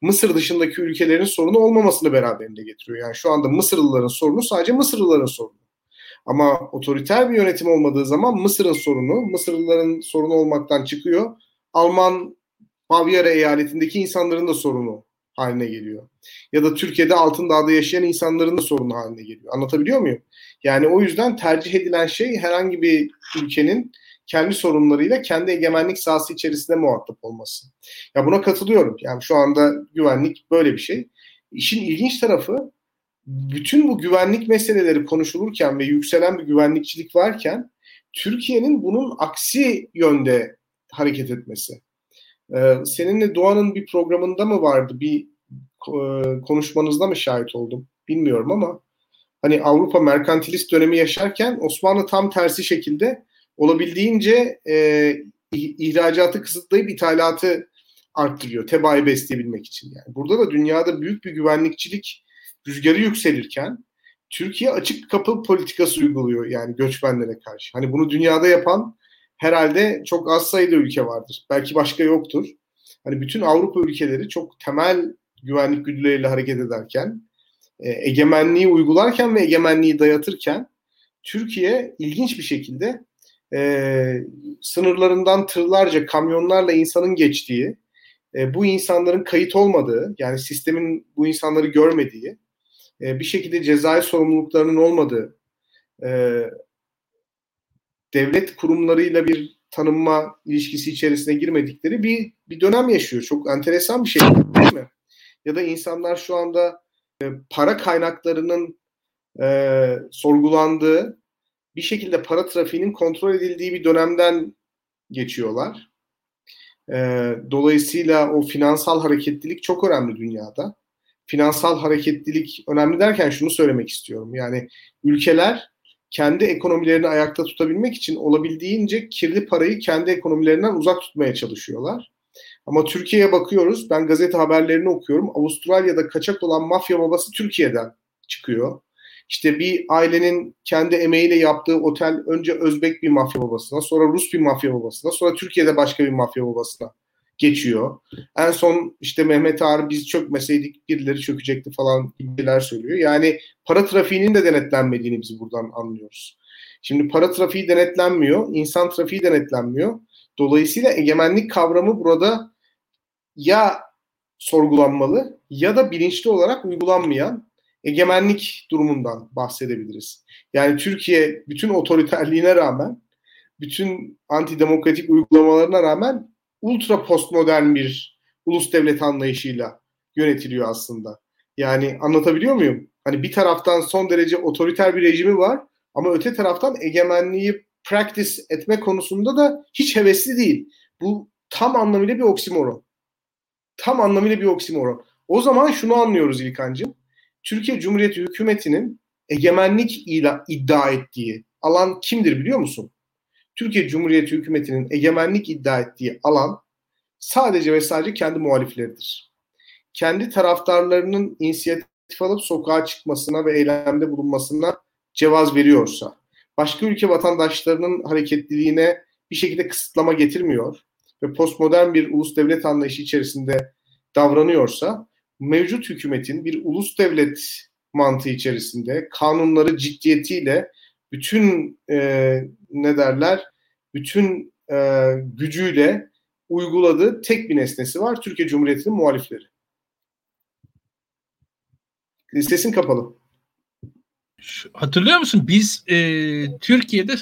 Mısır dışındaki ülkelerin sorunu olmamasını beraberinde getiriyor. Yani şu anda Mısırlıların sorunu sadece Mısırlıların sorunu. Ama otoriter bir yönetim olmadığı zaman Mısır'ın sorunu, Mısırlıların sorunu olmaktan çıkıyor. Alman Bavyera eyaletindeki insanların da sorunu haline geliyor. Ya da Türkiye'de Altındağ'da yaşayan insanların da sorunu haline geliyor. Anlatabiliyor muyum? Yani o yüzden tercih edilen şey herhangi bir ülkenin kendi sorunlarıyla kendi egemenlik sahası içerisinde muhatap olması. Ya buna katılıyorum. Yani şu anda güvenlik böyle bir şey. İşin ilginç tarafı bütün bu güvenlik meseleleri konuşulurken ve yükselen bir güvenlikçilik varken Türkiye'nin bunun aksi yönde hareket etmesi. Ee, seninle Doğan'ın bir programında mı vardı? Bir e, konuşmanızda mı şahit oldum? bilmiyorum ama hani Avrupa merkantilist dönemi yaşarken Osmanlı tam tersi şekilde olabildiğince e, ihracatı kısıtlayıp ithalatı arttırıyor. Tebaayı besleyebilmek için. Yani burada da dünyada büyük bir güvenlikçilik rüzgarı yükselirken Türkiye açık kapı politikası uyguluyor yani göçmenlere karşı. Hani bunu dünyada yapan herhalde çok az sayıda ülke vardır. Belki başka yoktur. Hani bütün Avrupa ülkeleri çok temel güvenlik güdüleriyle hareket ederken, e, egemenliği uygularken ve egemenliği dayatırken Türkiye ilginç bir şekilde e, sınırlarından tırlarca kamyonlarla insanın geçtiği, e, bu insanların kayıt olmadığı, yani sistemin bu insanları görmediği, e, bir şekilde cezai sorumluluklarının olmadığı, e, devlet kurumlarıyla bir tanınma ilişkisi içerisine girmedikleri bir bir dönem yaşıyor. Çok enteresan bir şey değil mi? Ya da insanlar şu anda e, para kaynaklarının e, sorgulandığı, bir şekilde para trafiğinin kontrol edildiği bir dönemden geçiyorlar. E, dolayısıyla o finansal hareketlilik çok önemli dünyada. Finansal hareketlilik önemli derken şunu söylemek istiyorum. Yani ülkeler kendi ekonomilerini ayakta tutabilmek için olabildiğince kirli parayı kendi ekonomilerinden uzak tutmaya çalışıyorlar. Ama Türkiye'ye bakıyoruz. Ben gazete haberlerini okuyorum. Avustralya'da kaçak olan mafya babası Türkiye'den çıkıyor. İşte bir ailenin kendi emeğiyle yaptığı otel önce Özbek bir mafya babasına, sonra Rus bir mafya babasına, sonra Türkiye'de başka bir mafya babasına geçiyor. En son işte Mehmet Ağar biz çökmeseydik birileri çökecekti falan gibiler söylüyor. Yani para trafiğinin de denetlenmediğini biz buradan anlıyoruz. Şimdi para trafiği denetlenmiyor, insan trafiği denetlenmiyor. Dolayısıyla egemenlik kavramı burada ya sorgulanmalı ya da bilinçli olarak uygulanmayan egemenlik durumundan bahsedebiliriz. Yani Türkiye bütün otoriterliğine rağmen, bütün antidemokratik uygulamalarına rağmen ultra postmodern bir ulus devlet anlayışıyla yönetiliyor aslında. Yani anlatabiliyor muyum? Hani bir taraftan son derece otoriter bir rejimi var ama öte taraftan egemenliği practice etme konusunda da hiç hevesli değil. Bu tam anlamıyla bir oksimoron. Tam anlamıyla bir oksimoron. O zaman şunu anlıyoruz İlkan'cığım. Türkiye Cumhuriyeti hükümetinin egemenlik iddia ettiği alan kimdir biliyor musun? Türkiye Cumhuriyeti hükümetinin egemenlik iddia ettiği alan sadece ve sadece kendi muhalifleridir. Kendi taraftarlarının inisiyatif alıp sokağa çıkmasına ve eylemde bulunmasına cevaz veriyorsa, başka ülke vatandaşlarının hareketliliğine bir şekilde kısıtlama getirmiyor ve postmodern bir ulus devlet anlayışı içerisinde davranıyorsa, mevcut hükümetin bir ulus devlet mantığı içerisinde kanunları ciddiyetiyle bütün e, ne derler bütün e, gücüyle uyguladığı tek bir nesnesi var. Türkiye Cumhuriyeti'nin muhalifleri. Listesin kapalı. Hatırlıyor musun? Biz e, Türkiye'de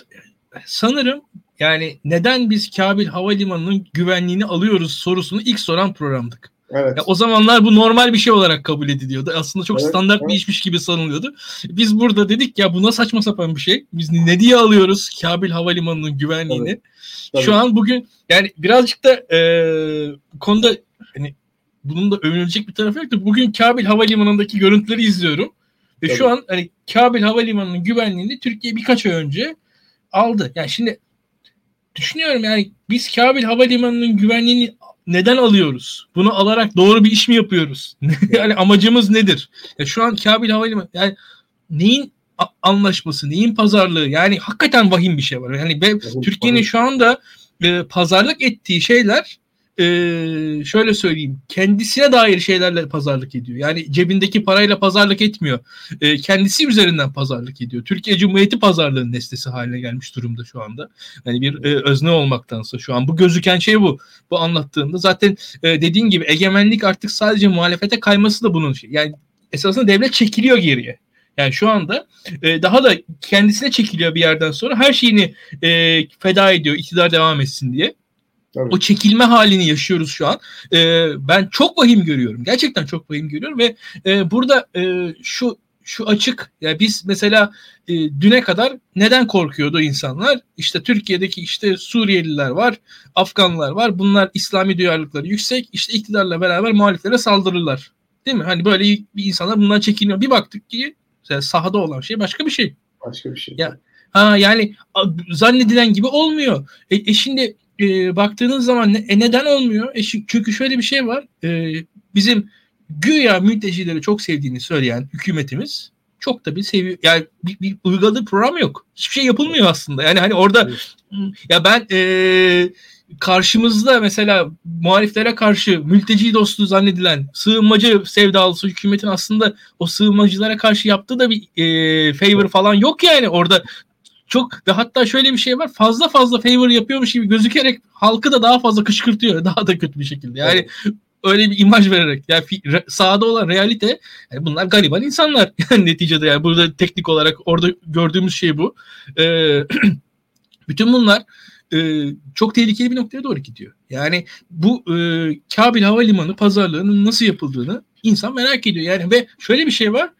sanırım yani neden biz Kabil Havalimanı'nın güvenliğini alıyoruz sorusunu ilk soran programdık. Evet. Ya o zamanlar bu normal bir şey olarak kabul ediliyordu. Aslında çok evet, standart evet. bir işmiş gibi sanılıyordu. Biz burada dedik ya buna saçma sapan bir şey. Biz ne diye alıyoruz Kabil Havalimanı'nın güvenliğini? Tabii. Tabii. Şu an bugün yani birazcık da e, konuda hani bunun da övünülecek bir tarafı yok da bugün Kabil Havalimanı'ndaki görüntüleri izliyorum. Ve Tabii. şu an hani Kabil Havalimanı'nın güvenliğini Türkiye birkaç ay önce aldı. Yani şimdi düşünüyorum yani biz Kabil Havalimanı'nın güvenliğini neden alıyoruz? Bunu alarak doğru bir iş mi yapıyoruz? (laughs) yani amacımız nedir? Ya şu an Kabil Havalimanı yani neyin anlaşması, neyin pazarlığı? Yani hakikaten vahim bir şey var. Yani Türkiye'nin şu anda e, pazarlık ettiği şeyler e, şöyle söyleyeyim kendisine dair şeylerle pazarlık ediyor. Yani cebindeki parayla pazarlık etmiyor. E, kendisi üzerinden pazarlık ediyor. Türkiye Cumhuriyeti pazarlığının nesnesi haline gelmiş durumda şu anda. Yani bir e, özne olmaktansa şu an bu gözüken şey bu. Bu anlattığında zaten e, dediğin gibi egemenlik artık sadece muhalefete kayması da bunun şey. Yani esasında devlet çekiliyor geriye. Yani şu anda e, daha da kendisine çekiliyor bir yerden sonra her şeyini e, feda ediyor iktidar devam etsin diye. Tabii. O çekilme halini yaşıyoruz şu an. E, ben çok vahim görüyorum. Gerçekten çok vahim görüyorum ve e, burada e, şu şu açık. Yani biz mesela e, düne kadar neden korkuyordu insanlar? İşte Türkiye'deki işte Suriyeliler var, Afganlar var. Bunlar İslami duyarlılıkları yüksek. İşte iktidarla beraber muhaliflere saldırırlar Değil mi? Hani böyle bir insanlar bundan çekiniyor. Bir baktık ki sahada olan şey başka bir şey. Başka bir şey. Ya, ha yani zannedilen gibi olmuyor. E, e şimdi e, baktığınız zaman ne, e, neden olmuyor? E, çünkü şöyle bir şey var. E, bizim güya mültecileri çok sevdiğini söyleyen hükümetimiz çok da bir seviyor. Yani bir, bir uyguladığı program yok. Hiçbir şey yapılmıyor aslında. Yani hani orada ya ben e, karşımızda mesela muhaliflere karşı mülteci dostu zannedilen sığınmacı sevdalısı hükümetin aslında o sığınmacılara karşı yaptığı da bir e, favor falan yok yani orada çok ve hatta şöyle bir şey var fazla fazla favor yapıyormuş gibi gözükerek halkı da daha fazla kışkırtıyor (laughs) daha da kötü bir şekilde yani evet. öyle bir imaj vererek yani sahada olan realite yani bunlar gariban insanlar (laughs) yani neticede yani burada teknik olarak orada gördüğümüz şey bu ee, (clears throat) bütün bunlar e, çok tehlikeli bir noktaya doğru gidiyor. Yani bu e, Kabil Havalimanı pazarlığının nasıl yapıldığını insan merak ediyor. Yani ve şöyle bir şey var.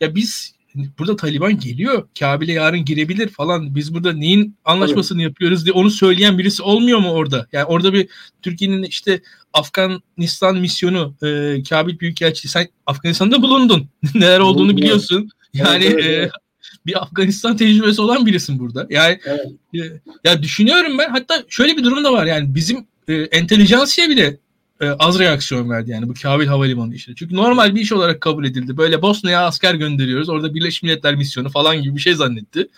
Ya biz burada Taliban geliyor. Kabil'e yarın girebilir falan. Biz burada neyin anlaşmasını evet. yapıyoruz diye onu söyleyen birisi olmuyor mu orada? Yani orada bir Türkiye'nin işte Afganistan misyonu e, Kabil Büyükelçisi sen Afganistan'da bulundun. (laughs) Neler olduğunu biliyorsun. Yani evet, evet, evet. E, bir Afganistan tecrübesi olan birisin burada. Yani evet. e, ya düşünüyorum ben hatta şöyle bir durum da var yani bizim e, entelijansiye bile e, az reaksiyon verdi yani bu Kabil Havalimanı işi. Çünkü normal bir iş olarak kabul edildi. Böyle Bosna'ya asker gönderiyoruz. Orada Birleşmiş Milletler misyonu falan gibi bir şey zannetti.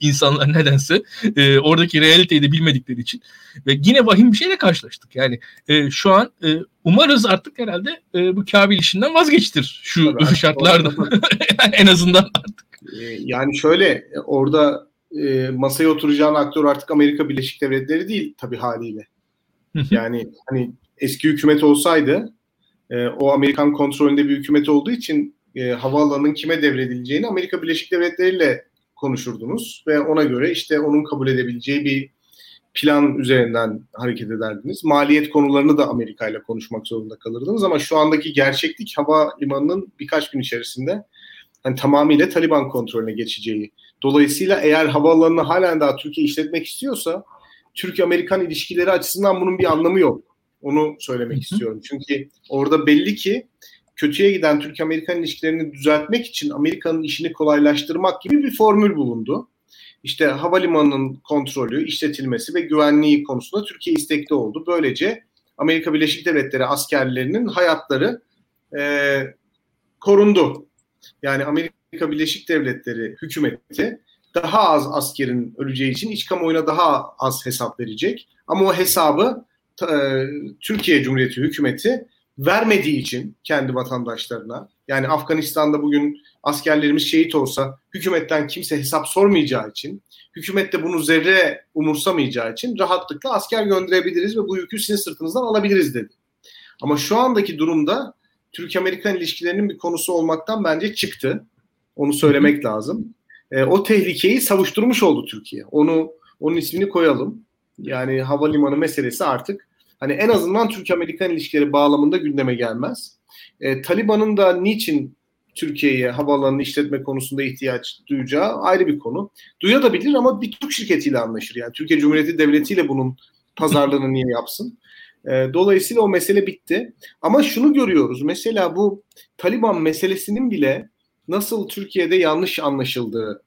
insanlar nedense. E, oradaki realiteyi de bilmedikleri için. Ve yine vahim bir şeyle karşılaştık. Yani e, şu an e, umarız artık herhalde e, bu Kabil işinden vazgeçtir şu Tabii, (laughs) şartlarda. (laughs) en azından artık. Ee, yani şöyle orada e, masaya oturacağın aktör artık Amerika Birleşik Devletleri değil tabii haliyle. yani hani eski hükümet olsaydı e, o Amerikan kontrolünde bir hükümet olduğu için e, havaalanının kime devredileceğini Amerika Birleşik Devletleri ile konuşurdunuz ve ona göre işte onun kabul edebileceği bir plan üzerinden hareket ederdiniz. Maliyet konularını da Amerika ile konuşmak zorunda kalırdınız ama şu andaki gerçeklik hava limanının birkaç gün içerisinde hani tamamıyla Taliban kontrolüne geçeceği. Dolayısıyla eğer havaalanını halen daha Türkiye işletmek istiyorsa Türk-Amerikan ilişkileri açısından bunun bir anlamı yok. Onu söylemek istiyorum. Çünkü orada belli ki kötüye giden Türk-Amerikan ilişkilerini düzeltmek için Amerika'nın işini kolaylaştırmak gibi bir formül bulundu. İşte havalimanının kontrolü, işletilmesi ve güvenliği konusunda Türkiye istekli oldu. Böylece Amerika Birleşik Devletleri askerlerinin hayatları e, korundu. Yani Amerika Birleşik Devletleri hükümeti daha az askerin öleceği için iç kamuoyuna daha az hesap verecek. Ama o hesabı Türkiye Cumhuriyeti hükümeti vermediği için kendi vatandaşlarına yani Afganistan'da bugün askerlerimiz şehit olsa hükümetten kimse hesap sormayacağı için hükümet de bunu zerre umursamayacağı için rahatlıkla asker gönderebiliriz ve bu yükü sizin sırtınızdan alabiliriz dedi. Ama şu andaki durumda Türk-Amerikan ilişkilerinin bir konusu olmaktan bence çıktı. Onu söylemek lazım. E, o tehlikeyi savuşturmuş oldu Türkiye. Onu onun ismini koyalım. Yani havalimanı meselesi artık hani en azından Türk-Amerikan ilişkileri bağlamında gündeme gelmez. E, Taliban'ın da niçin Türkiye'ye havaalanını işletme konusunda ihtiyaç duyacağı ayrı bir konu. Duyabilir ama bir Türk şirketiyle anlaşır. Yani Türkiye Cumhuriyeti Devleti ile bunun pazarlığını niye yapsın? E, dolayısıyla o mesele bitti. Ama şunu görüyoruz. Mesela bu Taliban meselesinin bile nasıl Türkiye'de yanlış anlaşıldığı,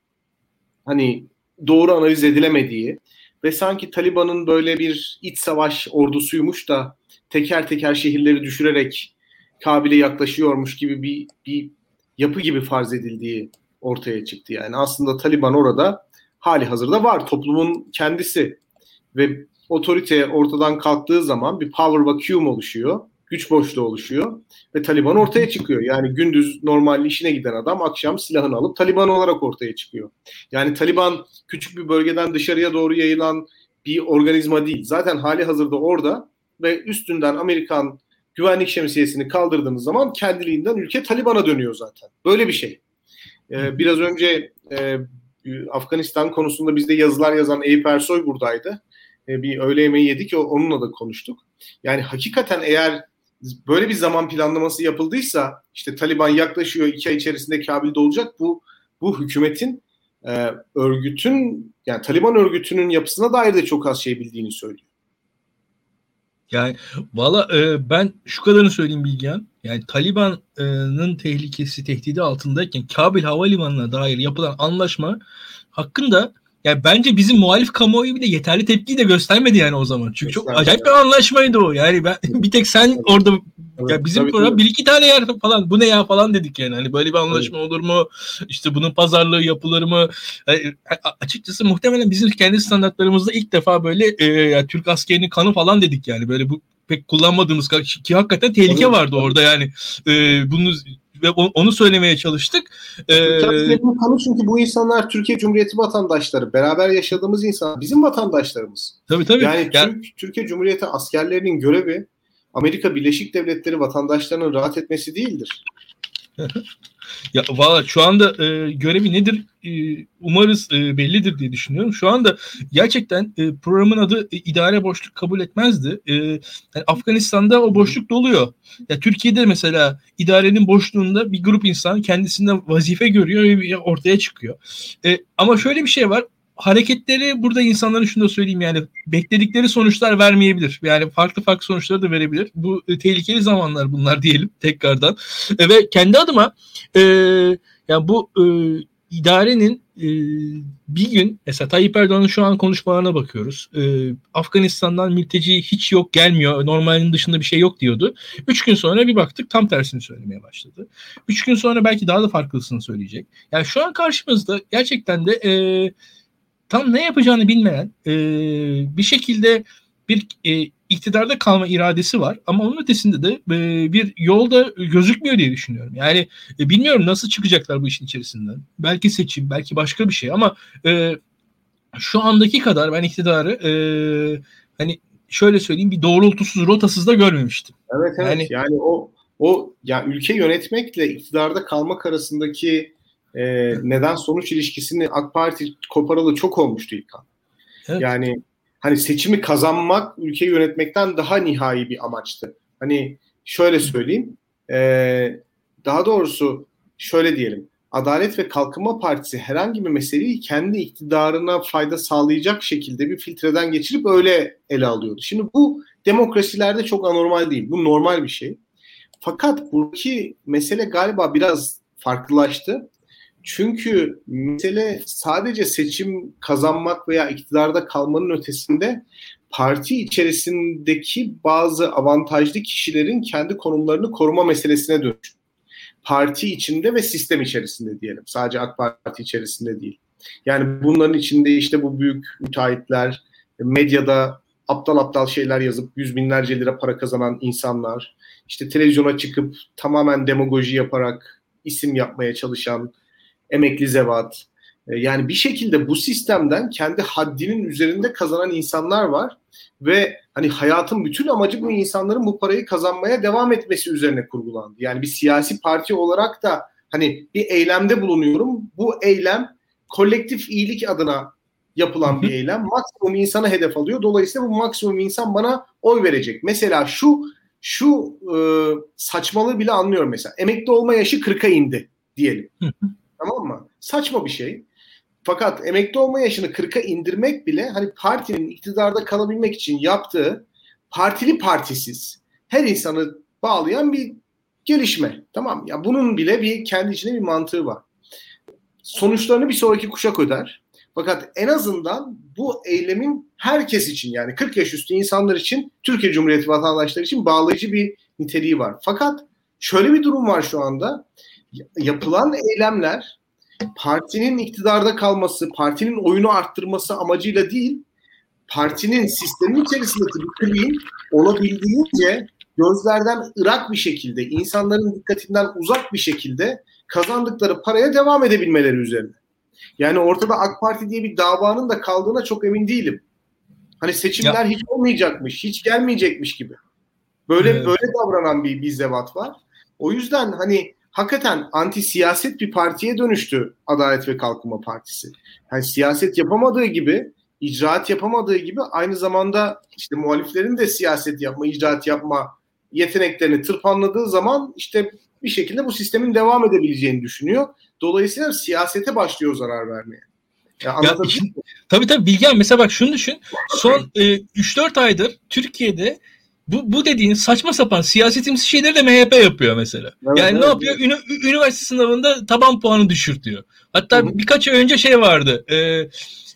hani doğru analiz edilemediği ve sanki Taliban'ın böyle bir iç savaş ordusuymuş da teker teker şehirleri düşürerek Kabil'e yaklaşıyormuş gibi bir, bir yapı gibi farz edildiği ortaya çıktı. Yani aslında Taliban orada hali hazırda var. Toplumun kendisi ve otorite ortadan kalktığı zaman bir power vacuum oluşuyor. Güç boşluğu oluşuyor ve Taliban ortaya çıkıyor. Yani gündüz normal işine giden adam akşam silahını alıp Taliban olarak ortaya çıkıyor. Yani Taliban küçük bir bölgeden dışarıya doğru yayılan bir organizma değil. Zaten hali hazırda orada ve üstünden Amerikan güvenlik şemsiyesini kaldırdığınız zaman kendiliğinden ülke Taliban'a dönüyor zaten. Böyle bir şey. Ee, biraz önce e, Afganistan konusunda bizde yazılar yazan Eyüp Ersoy buradaydı. E, bir öğle yemeği yedik onunla da konuştuk. Yani hakikaten eğer böyle bir zaman planlaması yapıldıysa işte Taliban yaklaşıyor iki ay içerisinde Kabil'de olacak bu bu hükümetin e, örgütün yani Taliban örgütünün yapısına dair de çok az şey bildiğini söylüyor. Yani valla e, ben şu kadarını söyleyeyim Bilgehan. Yani Taliban'ın tehlikesi, tehdidi altındayken Kabil Havalimanı'na dair yapılan anlaşma hakkında yani bence bizim muhalif kamuoyu bile yeterli tepkiyi de göstermedi yani o zaman. Çünkü çok acayip bir anlaşmaydı o. Yani ben bir tek sen orada ya bizim tabii, program tabii. bir iki tane yer falan bu ne ya falan dedik yani. Hani böyle bir anlaşma tabii. olur mu? İşte bunun pazarlığı yapılır mı? Yani, açıkçası muhtemelen bizim kendi standartlarımızda ilk defa böyle e, ya, Türk askerinin kanı falan dedik yani. Böyle bu pek kullanmadığımız ki hakikaten tehlike tabii, vardı tabii. orada yani. E, bunu ve onu söylemeye çalıştık. Ee, kanı çünkü bu insanlar Türkiye Cumhuriyeti vatandaşları. Beraber yaşadığımız insan bizim vatandaşlarımız. Tabii tabii. Yani, yani Türk, Türkiye Cumhuriyeti askerlerinin görevi Amerika Birleşik Devletleri vatandaşlarının rahat etmesi değildir. (laughs) ya valla şu anda e, görevi nedir e, umarız e, bellidir diye düşünüyorum. Şu anda gerçekten e, programın adı e, idare boşluk kabul etmezdi. E, yani Afganistan'da o boşluk doluyor. Ya Türkiye'de mesela idarenin boşluğunda bir grup insan kendisinde vazife görüyor ve ortaya çıkıyor. E, ama şöyle bir şey var hareketleri burada insanların şunu da söyleyeyim yani bekledikleri sonuçlar vermeyebilir. Yani farklı farklı sonuçları da verebilir. Bu e, tehlikeli zamanlar bunlar (laughs) diyelim tekrardan. E, ve kendi adıma e, yani bu e, idarenin e, bir gün mesela Tayyip Erdoğan'ın şu an konuşmalarına bakıyoruz. E, Afganistan'dan mülteci hiç yok gelmiyor. Normalin dışında bir şey yok diyordu. Üç gün sonra bir baktık tam tersini söylemeye başladı. Üç gün sonra belki daha da farklısını söyleyecek. Yani şu an karşımızda gerçekten de e, tam ne yapacağını bilmeyen e, bir şekilde bir e, iktidarda kalma iradesi var ama onun ötesinde de e, bir yolda gözükmüyor diye düşünüyorum. Yani e, bilmiyorum nasıl çıkacaklar bu işin içerisinden. Belki seçim, belki başka bir şey ama e, şu andaki kadar ben iktidarı e, hani şöyle söyleyeyim bir doğrultusuz, rotasız da görmemiştim. Evet evet. Yani, yani o o ya ülke yönetmekle iktidarda kalmak arasındaki e, neden sonuç ilişkisini AK Parti koparalı çok olmuştu İlkan. Evet. Yani hani seçimi kazanmak ülkeyi yönetmekten daha nihai bir amaçtı. Hani şöyle söyleyeyim e, daha doğrusu şöyle diyelim Adalet ve Kalkınma Partisi herhangi bir meseleyi kendi iktidarına fayda sağlayacak şekilde bir filtreden geçirip öyle ele alıyordu. Şimdi bu demokrasilerde çok anormal değil. Bu normal bir şey. Fakat buradaki mesele galiba biraz farklılaştı. Çünkü mesele sadece seçim kazanmak veya iktidarda kalmanın ötesinde parti içerisindeki bazı avantajlı kişilerin kendi konumlarını koruma meselesine dönüş. Parti içinde ve sistem içerisinde diyelim. Sadece AK Parti içerisinde değil. Yani bunların içinde işte bu büyük müteahhitler, medyada aptal aptal şeyler yazıp yüz binlerce lira para kazanan insanlar, işte televizyona çıkıp tamamen demagoji yaparak isim yapmaya çalışan emekli zevat. E, yani bir şekilde bu sistemden kendi haddinin üzerinde kazanan insanlar var ve hani hayatın bütün amacı bu insanların bu parayı kazanmaya devam etmesi üzerine kurgulandı. Yani bir siyasi parti olarak da hani bir eylemde bulunuyorum. Bu eylem kolektif iyilik adına yapılan bir eylem. Maksimum insana hedef alıyor. Dolayısıyla bu maksimum insan bana oy verecek. Mesela şu şu e, saçmalığı bile anlıyorum mesela. Emekli olma yaşı 40'a indi diyelim. Tamam mı? Saçma bir şey. Fakat emekli olma yaşını 40'a indirmek bile hani partinin iktidarda kalabilmek için yaptığı partili partisiz her insanı bağlayan bir gelişme. Tamam ya bunun bile bir kendi içinde bir mantığı var. Sonuçlarını bir sonraki kuşak öder. Fakat en azından bu eylemin herkes için yani 40 yaş üstü insanlar için Türkiye Cumhuriyeti vatandaşları için bağlayıcı bir niteliği var. Fakat şöyle bir durum var şu anda yapılan eylemler partinin iktidarda kalması, partinin oyunu arttırması amacıyla değil, partinin sistemin içerisindeki bir kliğin olabildiğince gözlerden ırak bir şekilde, insanların dikkatinden uzak bir şekilde kazandıkları paraya devam edebilmeleri üzerine. Yani ortada AK Parti diye bir davanın da kaldığına çok emin değilim. Hani seçimler ya. hiç olmayacakmış, hiç gelmeyecekmiş gibi. Böyle evet. böyle davranan bir bir zevat var. O yüzden hani hakikaten anti siyaset bir partiye dönüştü Adalet ve Kalkınma Partisi. Yani siyaset yapamadığı gibi, icraat yapamadığı gibi aynı zamanda işte muhaliflerin de siyaset yapma, icraat yapma yeteneklerini tırpanladığı zaman işte bir şekilde bu sistemin devam edebileceğini düşünüyor. Dolayısıyla siyasete başlıyor zarar vermeye. Ya, ya tabii tabii Bilgen mesela bak şunu düşün. Son e, 3-4 aydır Türkiye'de bu, bu dediğin saçma sapan siyasetimsi şeyleri de MHP yapıyor mesela. Evet, yani evet, ne yapıyor? Ünü- üniversite sınavında taban puanı düşürtüyor. Hatta Hı birkaç ay önce şey vardı. E,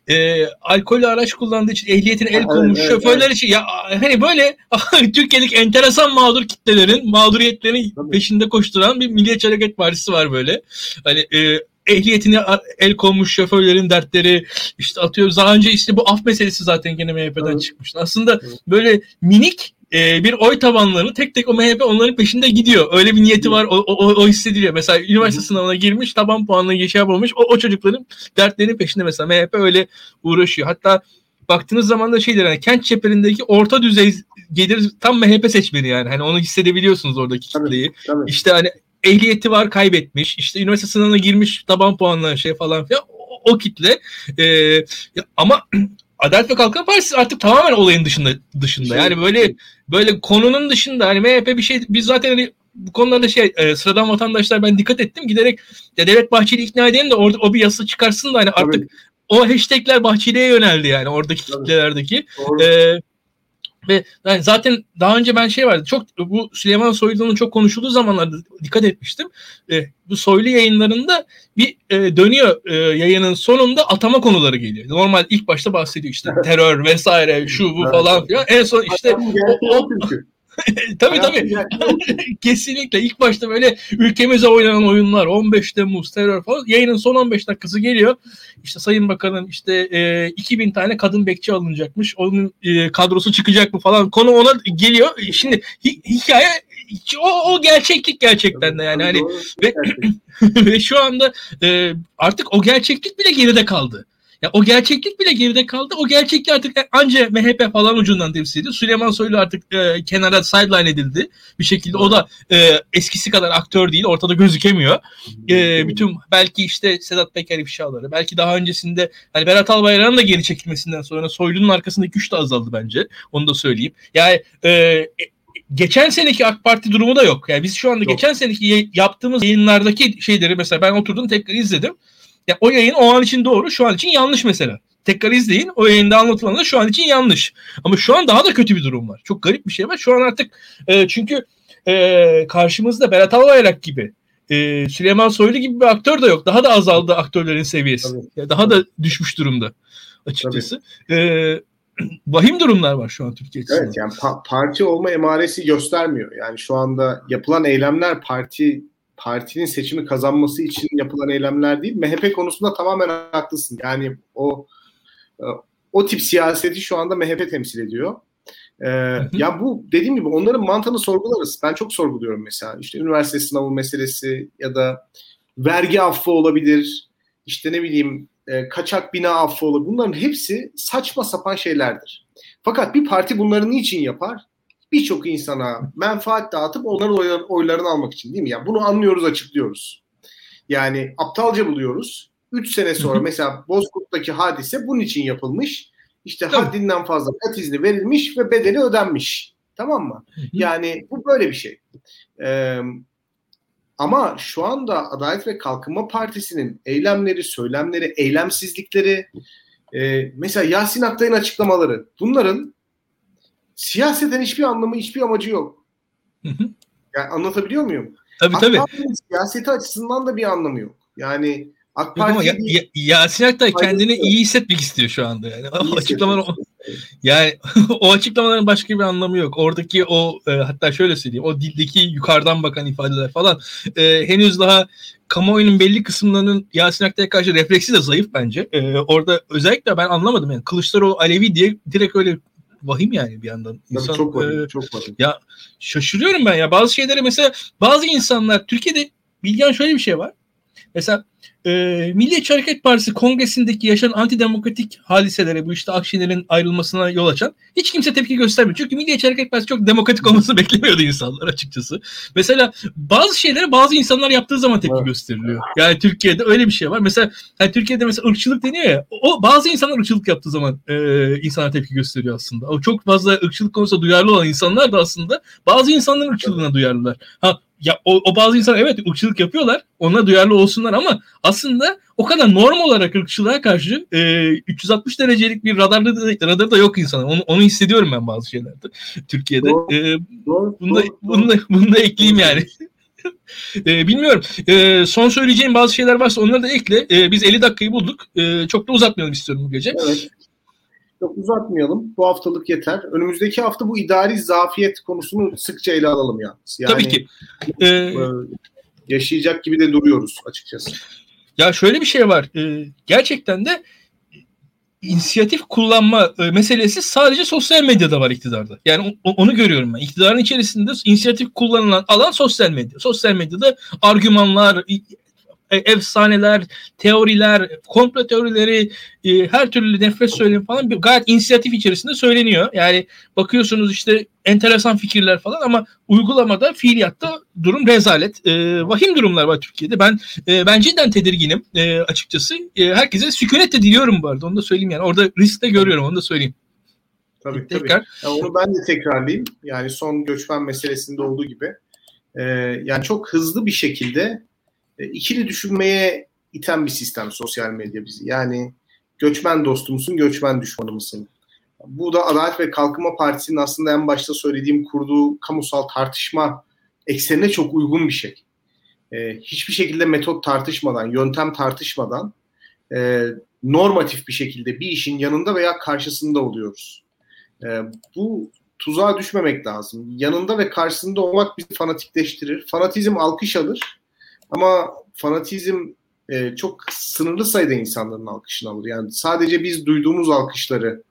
e, alkollü araç kullandığı için ehliyetine el Evet, konmuş evet, şoförler için ya hani böyle (laughs) Türkiye'deki enteresan mağdur kitlelerin mağduriyetlerin Tabii. peşinde koşturan bir Milliyetçi Hareket Partisi var böyle. Hani e, ehliyetine el konmuş şoförlerin dertleri işte atıyor. Daha önce işte bu af meselesi zaten gene MHP'den Evet. çıkmıştı. Aslında Evet. böyle minik e, bir oy tabanlarını tek tek o MHP onların peşinde gidiyor. Öyle bir niyeti var. O, o, o- hissediliyor. Mesela üniversite sınavına girmiş, taban puanına geçe yapamamış. O, o çocukların dertlerinin peşinde mesela MHP öyle uğraşıyor. Hatta baktığınız zaman da şeydir hani kent çeperindeki orta düzey gelir tam MHP seçmeni yani. Hani onu hissedebiliyorsunuz oradaki Tabii. kitleyi. Tabii. İşte hani ehliyeti var kaybetmiş. İşte üniversite sınavına girmiş taban puanla şey falan filan. O, o kitle. Ee, ama Adalet ve Kalkınma Partisi artık tamamen olayın dışında dışında. Yani böyle böyle konunun dışında hani MHP bir şey biz zaten hani bu konularda şey e, sıradan vatandaşlar ben dikkat ettim giderek ya Devlet Bahçeli ikna edelim de orada o bir yasa çıkarsın da hani artık Tabii. o hashtagler Bahçeli'ye yöneldi yani oradaki Tabii. kitlelerdeki. Doğru. Ee, ve yani zaten daha önce ben şey vardı. Çok bu Süleyman Soylu'nun çok konuşulduğu zamanlarda dikkat etmiştim. Ee, bu Soylu yayınlarında bir e, dönüyor e, yayının sonunda atama konuları geliyor. Normal ilk başta bahsediyor işte terör vesaire şu bu falan filan. En son işte o- o. (laughs) tabii tabii (laughs) kesinlikle ilk başta böyle ülkemize oynanan oyunlar 15 Temmuz terör falan yayının son 15 dakikası geliyor. İşte Sayın Bakan'ın işte e, 2000 tane kadın bekçi alınacakmış. Onun e, kadrosu çıkacak mı falan konu ona geliyor. Şimdi hi- hikaye o, o gerçeklik gerçekten de yani hani ve- (clears throat) ve şu anda e, artık o gerçeklik bile geride kaldı. Ya o gerçeklik bile geride kaldı. O gerçeklik artık anca MHP falan ucundan temsil ediyor. Süleyman Soylu artık e, kenara sideline edildi bir şekilde. O da e, eskisi kadar aktör değil. Ortada gözükemiyor. E, bütün belki işte Sedat Peker ifşaları, belki daha öncesinde hani Berat Albayrak'ın da geri çekilmesinden sonra Soylu'nun arkasındaki güç de azaldı bence. Onu da söyleyeyim. Yani e, geçen seneki AK Parti durumu da yok. Yani biz şu anda Yok. geçen seneki yaptığımız yayınlardaki şeyleri mesela ben oturdum tekrar izledim. Ya o yayın o an için doğru, şu an için yanlış mesela. Tekrar izleyin. O yayında anlatılan da şu an için yanlış. Ama şu an daha da kötü bir durum var. Çok garip bir şey var. Şu an artık e, çünkü e, karşımızda Berat Albayrak gibi e, Süleyman Soylu gibi bir aktör de yok. Daha da azaldı aktörlerin seviyesi. Tabii. Ya daha da düşmüş durumda açıkçası. E, (clears throat) vahim durumlar var şu an Türkiye açısından. Evet yani pa- parti olma emaresi göstermiyor. Yani şu anda yapılan eylemler parti partinin seçimi kazanması için yapılan eylemler değil. MHP konusunda tamamen haklısın. Yani o e, o tip siyaseti şu anda MHP temsil ediyor. Ee, ya bu dediğim gibi onların mantığını sorgularız. Ben çok sorguluyorum mesela. İşte üniversite sınavı meselesi ya da vergi affı olabilir. İşte ne bileyim e, kaçak bina affı olabilir. Bunların hepsi saçma sapan şeylerdir. Fakat bir parti bunları niçin yapar? Birçok insana menfaat dağıtıp onların oylar- oylarını almak için değil mi? Yani bunu anlıyoruz, açıklıyoruz. Yani aptalca buluyoruz. 3 sene sonra mesela Bozkurt'taki hadise bunun için yapılmış. İşte Tabii. haddinden fazla kat izni verilmiş ve bedeli ödenmiş. Tamam mı? Yani bu böyle bir şey. Ee, ama şu anda Adalet ve Kalkınma Partisi'nin eylemleri, söylemleri, eylemsizlikleri, e, mesela Yasin Aktay'ın açıklamaları, bunların siyaseten hiçbir anlamı, hiçbir amacı yok. Hı hı. Yani anlatabiliyor muyum? Tabii AK tabii. Parti'nin siyaseti açısından da bir anlamı yok. Yani AK Parti ya, ya, Yasin Aktay kendini yok. iyi hissetmek istiyor şu anda yani. O açıklamalar yani (laughs) o açıklamaların başka bir anlamı yok. Oradaki o e, hatta şöyle söyleyeyim o dildeki yukarıdan bakan ifadeler falan e, henüz daha kamuoyunun belli kısımlarının Yasin Aktay'a karşı refleksi de zayıf bence. E, orada özellikle ben anlamadım yani Kılıçdaroğlu Alevi diye direkt öyle vahim yani bir yandan. Tabii İnsan, çok var. e, çok var. şaşırıyorum ben ya. Bazı şeylere mesela bazı insanlar Türkiye'de Bilgen şöyle bir şey var. Mesela e, Milliyetçi Hareket Partisi kongresindeki yaşanan antidemokratik hadiselere bu işte Akşener'in ayrılmasına yol açan hiç kimse tepki göstermiyor. Çünkü Milliyetçi Hareket Partisi çok demokratik olmasını (laughs) beklemiyordu insanlar açıkçası. Mesela bazı şeylere bazı insanlar yaptığı zaman tepki Evet. gösteriliyor. Yani Türkiye'de öyle bir şey var. Mesela hani Türkiye'de mesela ırkçılık deniyor ya. O bazı insanlar ırkçılık yaptığı zaman e, insana tepki gösteriyor aslında. O çok fazla ırkçılık konusunda duyarlı olan insanlar da aslında bazı insanların ırkçılığına duyarlılar. Ha ya o, o bazı insanlar evet ırkçılık yapıyorlar. Ona duyarlı olsunlar ama aslında o kadar norm olarak ırkçılığa karşı e, 360 derecelik bir radarda da, radarı da yok insanın. Onu, onu hissediyorum ben bazı şeylerde Türkiye'de. Doğru, e, doğru, bunu, da, doğru, bunu, da, bunu da ekleyeyim yani. (laughs) e, bilmiyorum. E, son söyleyeceğim bazı şeyler varsa onları da ekle. E, biz 50 dakikayı bulduk. E, çok da uzatmayalım istiyorum bu gece. Evet. Çok uzatmayalım. Bu haftalık yeter. Önümüzdeki hafta bu idari zafiyet konusunu sıkça ele alalım ya. Yani, Tabii ki. Ee, yaşayacak gibi de duruyoruz açıkçası. Ya şöyle bir şey var. Ee, gerçekten de inisiyatif kullanma e, meselesi sadece sosyal medyada var iktidarda. Yani onu görüyorum ben. İktidarın içerisinde inisiyatif kullanılan alan sosyal medya. Sosyal medyada argümanlar, e, efsaneler, teoriler, komplo teorileri, e, her türlü nefret söylemi falan bir, gayet inisiyatif içerisinde söyleniyor. Yani bakıyorsunuz işte enteresan fikirler falan ama uygulamada, fiiliyatta durum rezalet. E, vahim durumlar var Türkiye'de. Ben e, ben cidden tedirginim e, açıkçası. E, herkese sükunet de diliyorum bu arada. Onu da söyleyeyim yani. Orada risk de görüyorum. Onu da söyleyeyim. Tabii Tekrar. tabii. Yani onu ben de tekrarlayayım. Yani son göçmen meselesinde olduğu gibi. Ee, yani çok hızlı bir şekilde e, ikili düşünmeye iten bir sistem sosyal medya bizi. Yani göçmen dostumuzun, göçmen düşmanı mısın? Bu da Adalet ve Kalkınma Partisi'nin aslında en başta söylediğim kurduğu kamusal tartışma eksenine çok uygun bir şey. Ee, hiçbir şekilde metot tartışmadan, yöntem tartışmadan e, normatif bir şekilde bir işin yanında veya karşısında oluyoruz. E, bu tuzağa düşmemek lazım. Yanında ve karşısında olmak bizi fanatikleştirir. Fanatizm alkış alır ama fanatizm e, çok sınırlı sayıda insanların alkışını alır. Yani sadece biz duyduğumuz alkışları,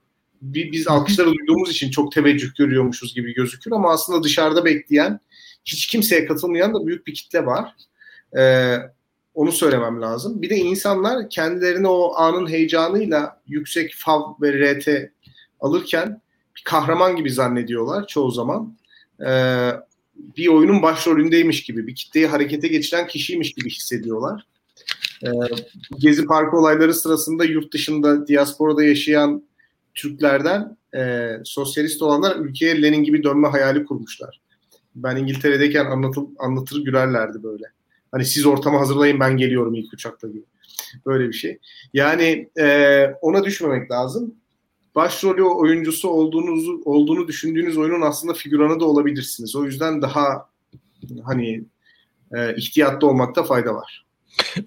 biz alkışları duyduğumuz için çok teveccüh görüyormuşuz gibi gözükür ama aslında dışarıda bekleyen, hiç kimseye katılmayan da büyük bir kitle var. Ee, onu söylemem lazım. Bir de insanlar kendilerini o anın heyecanıyla yüksek fav ve RT alırken bir kahraman gibi zannediyorlar çoğu zaman. Ee, bir oyunun başrolündeymiş gibi, bir kitleyi harekete geçiren kişiymiş gibi hissediyorlar. Ee, Gezi Parkı olayları sırasında yurt dışında, diasporada yaşayan Türklerden e, sosyalist olanlar ülkeye Lenin gibi dönme hayali kurmuşlar. Ben İngiltere'deyken anlatıl, anlatır gülerlerdi böyle. Hani siz ortamı hazırlayın ben geliyorum ilk uçakla gibi. Böyle bir şey. Yani e, ona düşmemek lazım başrolü oyuncusu olduğunuzu olduğunu düşündüğünüz oyunun aslında figüranı da olabilirsiniz. O yüzden daha hani e, ihtiyatlı olmakta fayda var.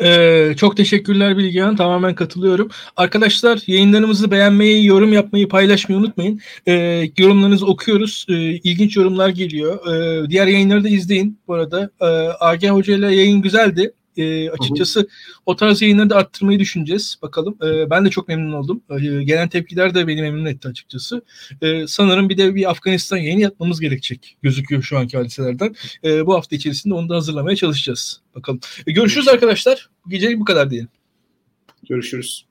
Ee, çok teşekkürler Bilgehan. Tamamen katılıyorum. Arkadaşlar yayınlarımızı beğenmeyi, yorum yapmayı, paylaşmayı unutmayın. Ee, yorumlarınızı okuyoruz. Ee, ilginç yorumlar geliyor. Ee, diğer yayınları da izleyin bu arada. Ee, Age Hoca ile yayın güzeldi. E, açıkçası hı hı. o tarz yayınları da arttırmayı düşüneceğiz. Bakalım. E, ben de çok memnun oldum. E, gelen tepkiler de beni memnun etti açıkçası. E, sanırım bir de bir Afganistan yayını yapmamız gerekecek gözüküyor şu anki hadiselerden. E, bu hafta içerisinde onu da hazırlamaya çalışacağız. Bakalım. E, görüşürüz arkadaşlar. Bu bu kadar diyelim. Görüşürüz.